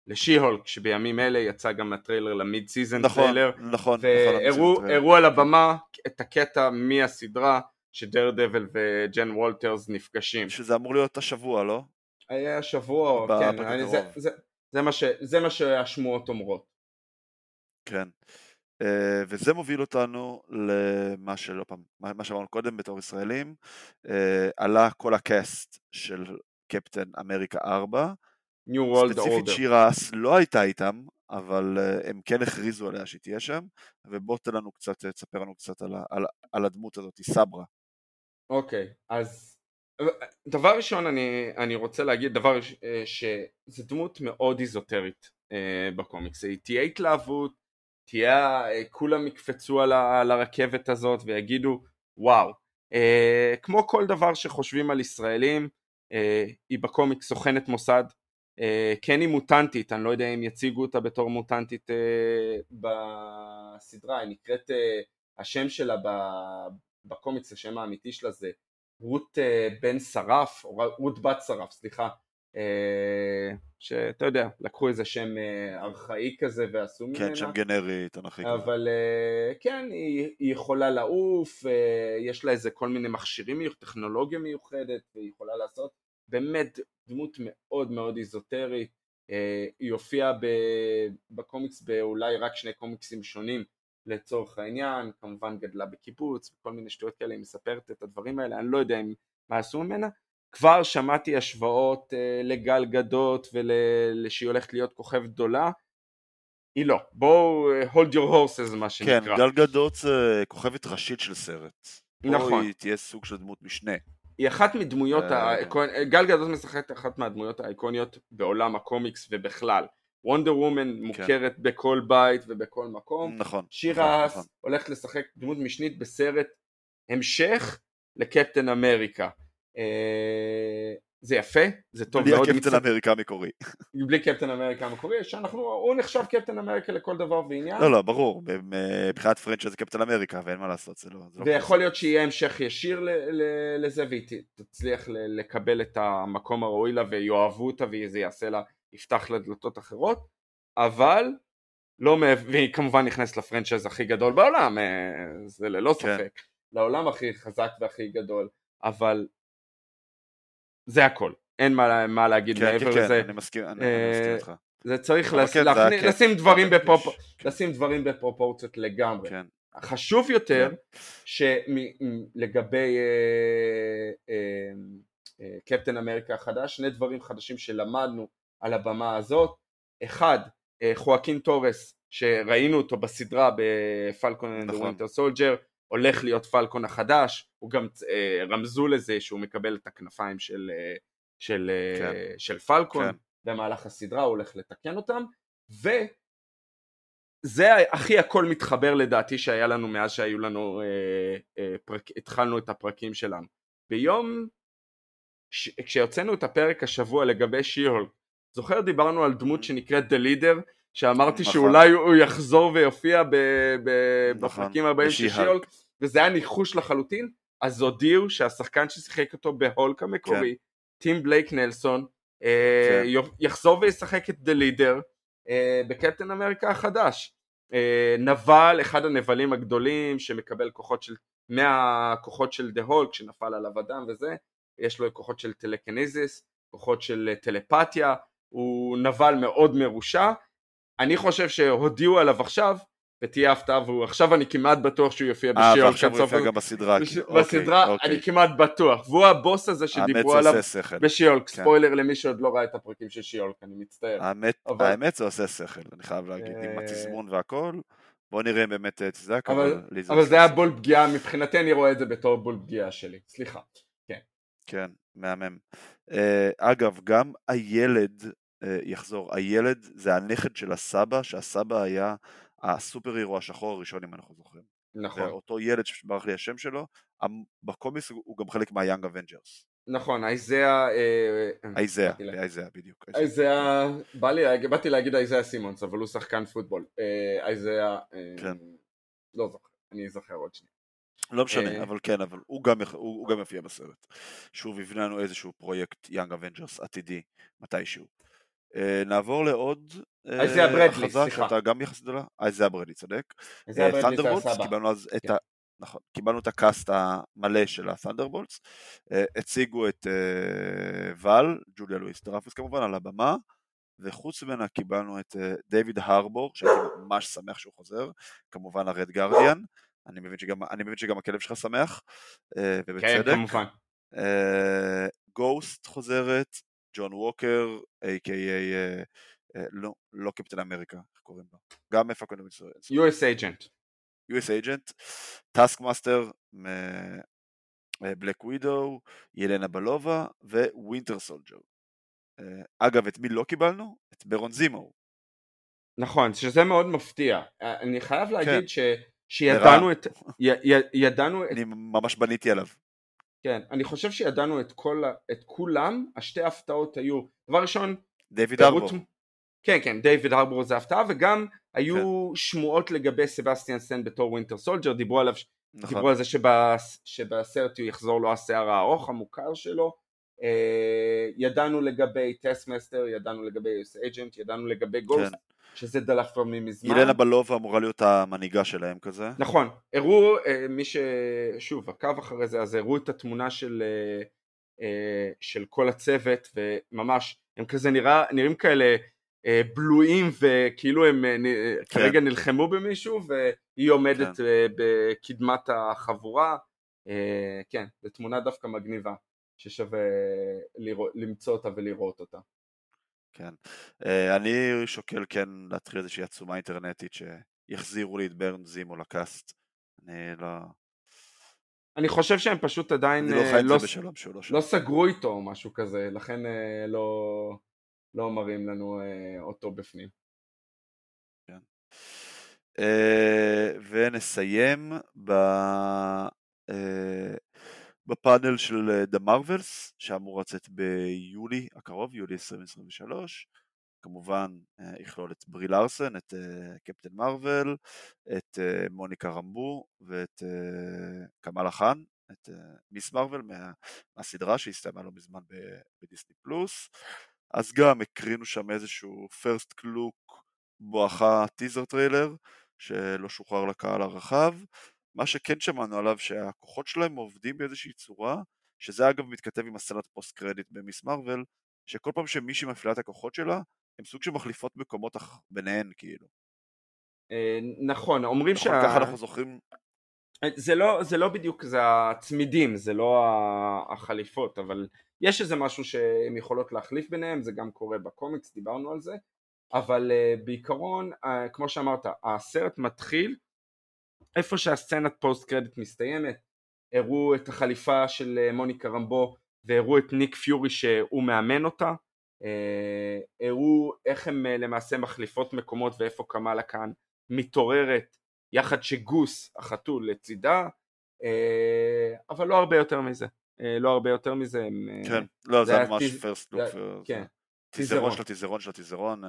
לשי-הולק שבימים אלה יצא גם הטריילר ל mid season נכון, טריילר נכון, נכון, והראו נכון, הראו על הבמה את הקטע מהסדרה שדר דבל וג'ן וולטרס נפגשים שזה אמור להיות השבוע, לא? היה שבוע, ב- כן. אני, זה, זה, זה, מה ש, זה מה שהשמועות אומרות. כן. Uh, וזה מוביל אותנו למה שלא פעם, מה שאמרנו קודם בתור ישראלים, uh, עלה כל הקאסט של קפטן אמריקה 4, New World ספציפית Order. שירה אס לא הייתה איתם, אבל uh, הם כן הכריזו עליה שהיא תהיה שם, ובוא תן לנו קצת, אה, תספר לנו קצת על, על, על הדמות הזאת, סברה. אוקיי, אז דבר ראשון אני, אני רוצה להגיד דבר אה, שזה דמות מאוד איזוטרית אה, בקומיקס. היא תהיה התלהבות, תהיה, אה, כולם יקפצו על, ה, על הרכבת הזאת ויגידו וואו. אה, כמו כל דבר שחושבים על ישראלים, אה, היא בקומיקס סוכנת מוסד, כן היא מוטנטית, אני לא יודע אם יציגו אותה בתור מוטנטית בסדרה, היא נקראת, השם שלה בקומיקס, השם האמיתי שלה זה רות בן שרף, או רות בת שרף, סליחה, שאתה יודע, לקחו איזה שם ארכאי כזה ועשו כן, ממנה. כן, שם גנרי, תנכי. אבל כן, היא, היא יכולה לעוף, יש לה איזה כל מיני מכשירים, טכנולוגיה מיוחדת, והיא יכולה לעשות באמת דמות מאוד מאוד איזוטרית. היא הופיעה בקומיקס באולי רק שני קומיקסים שונים לצורך העניין, כמובן גדלה בקיבוץ וכל מיני שטויות כאלה, היא מספרת את הדברים האלה, אני לא יודע מה עשו ממנה. כבר שמעתי השוואות uh, לגל גדות ושהיא הולכת להיות כוכב גדולה, היא לא. בואו uh, hold your horses מה שנקרא. כן, גל גדות זה כוכבת ראשית של סרט. נכון. פה היא תהיה סוג של דמות משנה. היא אחת מדמויות, אה, האיקונ... גל גדות משחקת אחת מהדמויות האיקוניות בעולם הקומיקס ובכלל. וונדר וומן מוכרת כן. בכל בית ובכל מקום. נכון. שירה נכון, נכון. הולכת לשחק דמות משנית בסרט המשך לקפטן אמריקה. אה, זה יפה, זה טוב בלי מאוד. הקפטן אמריקה המקורי. בלי קפטן אמריקה המקורי, שאנחנו, הוא נחשב קפטן אמריקה לכל דבר ועניין. לא, לא, ברור, מבחינת פרנצ'ה זה קפטן אמריקה, ואין מה לעשות, זה לא... זה לא ויכול להיות שיהיה המשך ישיר לזה, והיא תצליח לקבל את המקום הראוי לה, ויאהבו אותה, וזה יעשה לה, יפתח לה דלתות אחרות, אבל לא, והיא כמובן נכנסת לפרנצ'ייז הכי גדול בעולם, אה, זה ללא כן. ספק, לעולם הכי חזק והכי גדול, אבל זה הכל, אין מה, מה להגיד כן, מעבר כן, לזה. כן, אני מסכים, אני אה, מסכים איתך. זה צריך לס... כן, זה להכניס, הכיף, לשים, זה דברים הכיף, בפרופ... כן. לשים דברים בפרופורציות לגמרי. כן. חשוב יותר כן. שלגבי אה, אה, אה, קפטן אמריקה החדש, שני דברים חדשים שלמדנו על הבמה הזאת. אחד, אה, חואקין טורס, שראינו אותו בסדרה בפלקון נכון. ווינטר סולג'ר, הולך להיות פלקון החדש, הוא גם אה, רמזו לזה שהוא מקבל את הכנפיים של, אה, של, אה, כן. של פלקון כן. במהלך הסדרה, הוא הולך לתקן אותם, וזה הכי הכל מתחבר לדעתי שהיה לנו מאז שהיו לנו, אה, אה, פרק, התחלנו את הפרקים שלנו. ביום, ש, כשהוצאנו את הפרק השבוע לגבי שיהולק, זוכר דיברנו על דמות שנקראת The Leader, שאמרתי נכון. שאולי הוא יחזור ויופיע ב, ב, נכון, בפרקים הבאים של. שיהולק, וזה היה ניחוש לחלוטין, אז הודיעו שהשחקן ששיחק אותו בהולק המקורי, טים בלייק נלסון, אה, כן. יחזור וישחק את The Leader אה, בקפטן אמריקה החדש. אה, נבל, אחד הנבלים הגדולים שמקבל כוחות של, מהכוחות של דה הולק שנפל עליו אדם וזה, יש לו כוחות של טלקניזיס, כוחות של טלפתיה, הוא נבל מאוד מרושע. אני חושב שהודיעו עליו עכשיו, ותהיה הפתעה, ועכשיו אני כמעט בטוח שהוא יופיע אה, בשיעור ועכשיו הוא יופיע גם בסדרה. בש... כאילו. בסדרה אוקיי, אוקיי. אני כמעט בטוח, והוא הבוס הזה שדיברו זה עליו שכל. בשיולק, כן. ספוילר למי שעוד לא ראה את הפרקים של שיולק, אני מצטער. האמת, אבל- האמת זה עושה שכל, אני חייב להגיד, עם אה, התזמון והכל. בוא נראה אם באמת אה, תזדק, אבל- אבל זה היה. בול פגיעה, מבחינתי אני רואה את זה בתור בול פגיעה שלי, סליחה. כן, מהמם. אה, אגב, גם הילד אה, יחזור. הילד זה הנכד של הסבא, שהסבא היה ה super hero השחור הראשון, אם אנחנו זוכרים. נכון, ואותו ילד שברח לי השם שלו, בקומיקס הוא גם חלק מהיאנג אבנג'רס. נכון, אייזאה... אה, אייזאה, באתי לה- אייזאה בדיוק. אייזאה, בא לי, באתי להגיד אייזאה סימונס, אבל הוא שחקן פוטבול. אה, אייזאה, אה, כן. לא זוכר, אני אזכר עוד שנייה. לא משנה, אה. אבל כן, אבל הוא גם, הוא, הוא גם יופיע בסרט. שוב, יבנה לנו איזשהו פרויקט יאנג אבנג'רס עתידי, מתישהו. אה, נעבור לעוד אה, איזיה ברדלי, הכרזה סליחה. שאתה גם יחסית גדולה. איזיה ברדלי, צודק. תנדרבולטס. קיבלנו אז את כן. ה... נכון, קיבלנו את ה cast המלא של הת'אנדרבולטס, הציגו את אה, ואל, ג'וליה לואיס דרפוס כמובן, על הבמה, וחוץ ממנה קיבלנו את אה, דיוויד הארבור, שהייתי ממש שמח שהוא חוזר, כמובן הרד גארדיאן, אני מבין שגם, אני מבין שגם הכלב שלך שמח, אה, כן, ובצדק. כמובן. גוסט חוזרת, ג'ון ווקר, a.k.a. אה, לא, לא קפטן אמריקה, איך קוראים לו? גם מפקד ישראל. US agent. US agent, טאסק מאסטר מבלק ווידו, ילנה בלובה ווינטר סולג'ר. אגב, את מי לא קיבלנו? את ברון זימו. נכון, שזה מאוד מפתיע. אה, אני חייב להגיד כן. ש... שידענו את... י- י- ידענו את... אני ממש בניתי עליו. כן, אני חושב שידענו את כל... את כולם, השתי הפתעות היו. דבר ראשון, דיוויד הארבור. כן, כן, דיוויד הארבור זה הפתעה, וגם היו כן. שמועות לגבי סבסטיאן סטן בתור ווינטר סולג'ר, דיברו עליו, נכון. דיברו על זה שבס, שבסרט הוא יחזור לו השיער הארוך המוכר שלו, אה, ידענו לגבי טאסקמאסטר, ידענו לגבי US agent, ידענו לגבי גוסט, כן. שזה דלף כבר מזמן. ילנה בלובה אמורה להיות המנהיגה שלהם כזה. נכון, הראו, אה, מי ש... שוב, עקב אחרי זה, אז הראו את התמונה של, אה, של כל הצוות, וממש, הם כזה נראה, נראים כאלה בלויים, וכאילו הם כן. כרגע נלחמו במישהו, והיא עומדת כן. בקדמת החבורה. כן, זו תמונה דווקא מגניבה. ששווה לראות, למצוא אותה ולראות אותה. כן. אה, אני שוקל כן להתחיל איזושהי עצומה אינטרנטית שיחזירו לי את ברן זימו לקאסט. אני לא... אני חושב שהם פשוט עדיין לא, אה, לא, לא, לא סגרו איתו או משהו כזה, לכן אה, לא, לא מראים לנו אותו בפנים. כן. ונסיים ב... בפאנל של The Marvels, שאמור לצאת ביולי הקרוב, יולי 2023. כמובן אה, יכלול את ברי לארסן, את אה, קפטן מרוויל, את אה, מוניקה רמבו ואת קמאלה חאן, את מיס מרוויל מה, מהסדרה שהסתיימה לא מזמן בדיסני פלוס. אז גם הקרינו שם איזשהו first look בואכה טיזר טריילר שלא שוחרר לקהל הרחב מה שכן שמענו עליו שהכוחות שלהם עובדים באיזושהי צורה, שזה אגב מתכתב עם הסצנת פוסט קרדיט במיס מרוויל, שכל פעם שמישהי מפעילה את הכוחות שלה, הם סוג של מחליפות מקומות ביניהן כאילו. אה, נכון, אומרים שה... נכון, ככה אנחנו זוכרים... אה, זה לא, זה לא בדיוק, זה הצמידים, זה לא החליפות, אבל יש איזה משהו שהן יכולות להחליף ביניהם, זה גם קורה בקומיקס, דיברנו על זה, אבל uh, בעיקרון, uh, כמו שאמרת, הסרט מתחיל איפה שהסצנת פוסט קרדיט מסתיימת, הראו את החליפה של אה, מוניקה רמבו והראו את ניק פיורי שהוא מאמן אותה, אה, הראו איך הן אה, למעשה מחליפות מקומות ואיפה קמאלה כאן מתעוררת יחד שגוס החתול לצידה, אבל לא הרבה יותר מזה, לא הרבה יותר מזה. כן, לא זה היה ממש פרסט לוק, כן, טיזרון של הטיזרון של הטיזרון,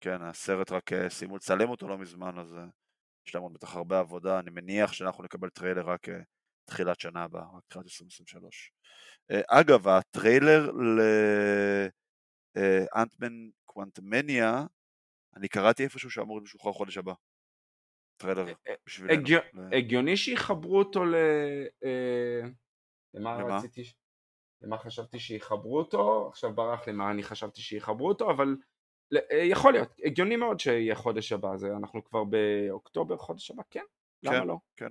כן הסרט רק סיימו לצלם אותו לא מזמן אז יש להם עוד בטח הרבה עבודה, אני מניח שאנחנו נקבל טריילר רק אה, תחילת שנה הבאה, רק תחילת 2023. אה, אגב, הטריילר לאנטמן קוונטמניה, אני קראתי איפשהו שאמור לשוחרר חודש הבא. טריילר אה, בשבילנו. הגיוני שיחברו אותו ל... למה רציתי? למה חשבתי שיחברו אותו? עכשיו ברח לי מה אני חשבתי שיחברו אותו, אבל אה, יכול להיות, הגיוני מאוד שיהיה חודש הבא, זה אנחנו כבר באוקטובר, חודש הבא, כן, למה כן, לא? כן,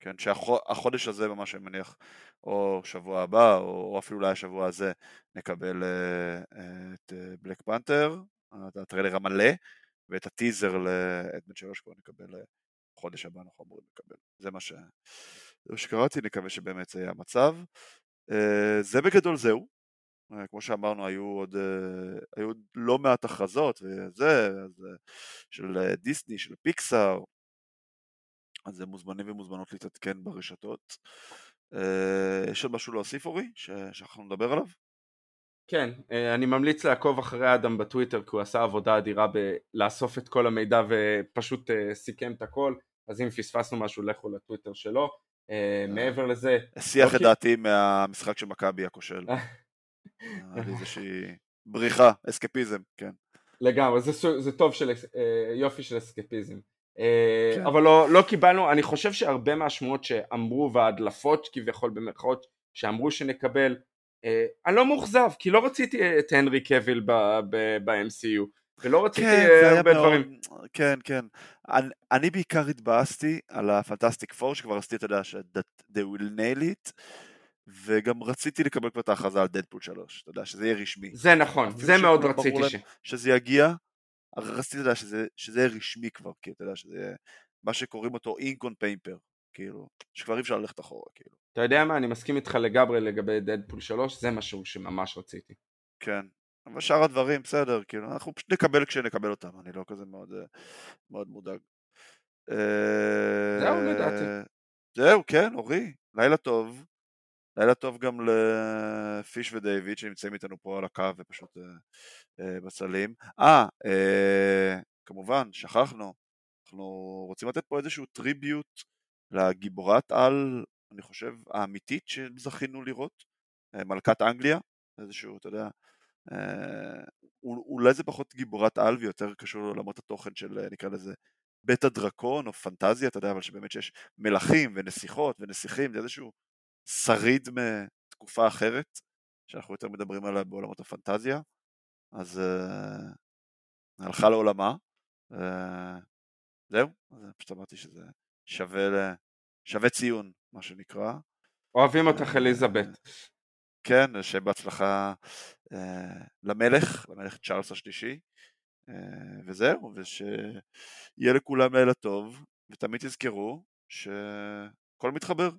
כן, שהחודש הזה ממש אני מניח, או שבוע הבא, או אפילו אולי השבוע הזה, נקבל uh, את בלק פנתר, את הטריילר המלא, ואת הטיזר לאדמנט שלוש כבר נקבל uh, חודש הבא, אנחנו אמורים לקבל. זה מה, ש... זה מה שקראתי, נקווה שבאמת זה יהיה המצב. Uh, זה בגדול זהו. אה, כמו שאמרנו היו עוד, אה, היו לא מעט הכרזות וזה, אז, אה, של דיסני, של פיקסאר, אז הם מוזמנים ומוזמנות להתעדכן ברשתות. יש עוד משהו להוסיף אורי, שאנחנו נדבר עליו? כן, אני ממליץ לעקוב אחרי אדם בטוויטר כי הוא עשה עבודה אדירה בלאסוף את כל המידע ופשוט סיכם את הכל, אז אם פספסנו משהו לכו לטוויטר שלו. מעבר לזה... הסיח את אוקיי. דעתי מהמשחק של מכבי הכושל. היה לי איזושהי בריחה, אסקפיזם, כן. לגמרי, זה, זה טוב של, אה, יופי של אסקפיזם. אה, כן. אבל לא, לא קיבלנו, אני חושב שהרבה מהשמועות שאמרו וההדלפות כביכול במרכאות שאמרו שנקבל, אה, אני לא מאוכזב, כי לא רציתי את הנרי קוויל ב-MCU. ולא רציתי כן, הרבה מאוד, דברים. כן, כן. אני, אני בעיקר התבאסתי על הפנטסטיק פור, שכבר עשיתי, אתה יודע, ש- they will nail it, וגם רציתי לקבל כבר את ההכרזה על דדפול 3, אתה יודע, שזה יהיה רשמי. זה נכון, זה מאוד רציתי ש... שזה יגיע, רציתי לדעת שזה, שזה יהיה רשמי כבר, כי אתה יודע, שזה יהיה מה שקוראים אותו אינק און פייפר, כאילו, שכבר אי אפשר ללכת אחורה, כאילו. אתה יודע מה, אני מסכים איתך לגמרי לגבי דדפול 3, זה משהו שממש רציתי. כן, אבל שאר הדברים, בסדר, כאילו, אנחנו פשוט נקבל כשנקבל אותם, אני לא כזה מאוד, מאוד מודאג. זהו, לדעתי. זהו, כן, אורי, לילה טוב. לילה טוב גם לפיש ודייוויד שנמצאים איתנו פה על הקו ופשוט אה, בצלים. אה, אה, כמובן, שכחנו, אנחנו רוצים לתת פה איזשהו טריביוט לגיבורת על, אני חושב, האמיתית שזכינו לראות, אה, מלכת אנגליה, איזשהו, אתה יודע, אה, אולי זה פחות גיבורת על ויותר קשור לעולמות התוכן של נקרא לזה בית הדרקון או פנטזיה, אתה יודע, אבל שבאמת שיש מלכים ונסיכות ונסיכים, זה איזשהו שריד מתקופה אחרת, שאנחנו יותר מדברים עליה בעולמות הפנטזיה, אז הלכה לעולמה, זהו, אז פשוט אמרתי שזה שווה, שווה ציון, מה שנקרא. אוהבים אותך אליזבת. כן, שבהצלחה uh, למלך, למלך צ'ארלס השלישי, uh, וזהו, ושיהיה לכולם לילה טוב, ותמיד תזכרו שהכל מתחבר.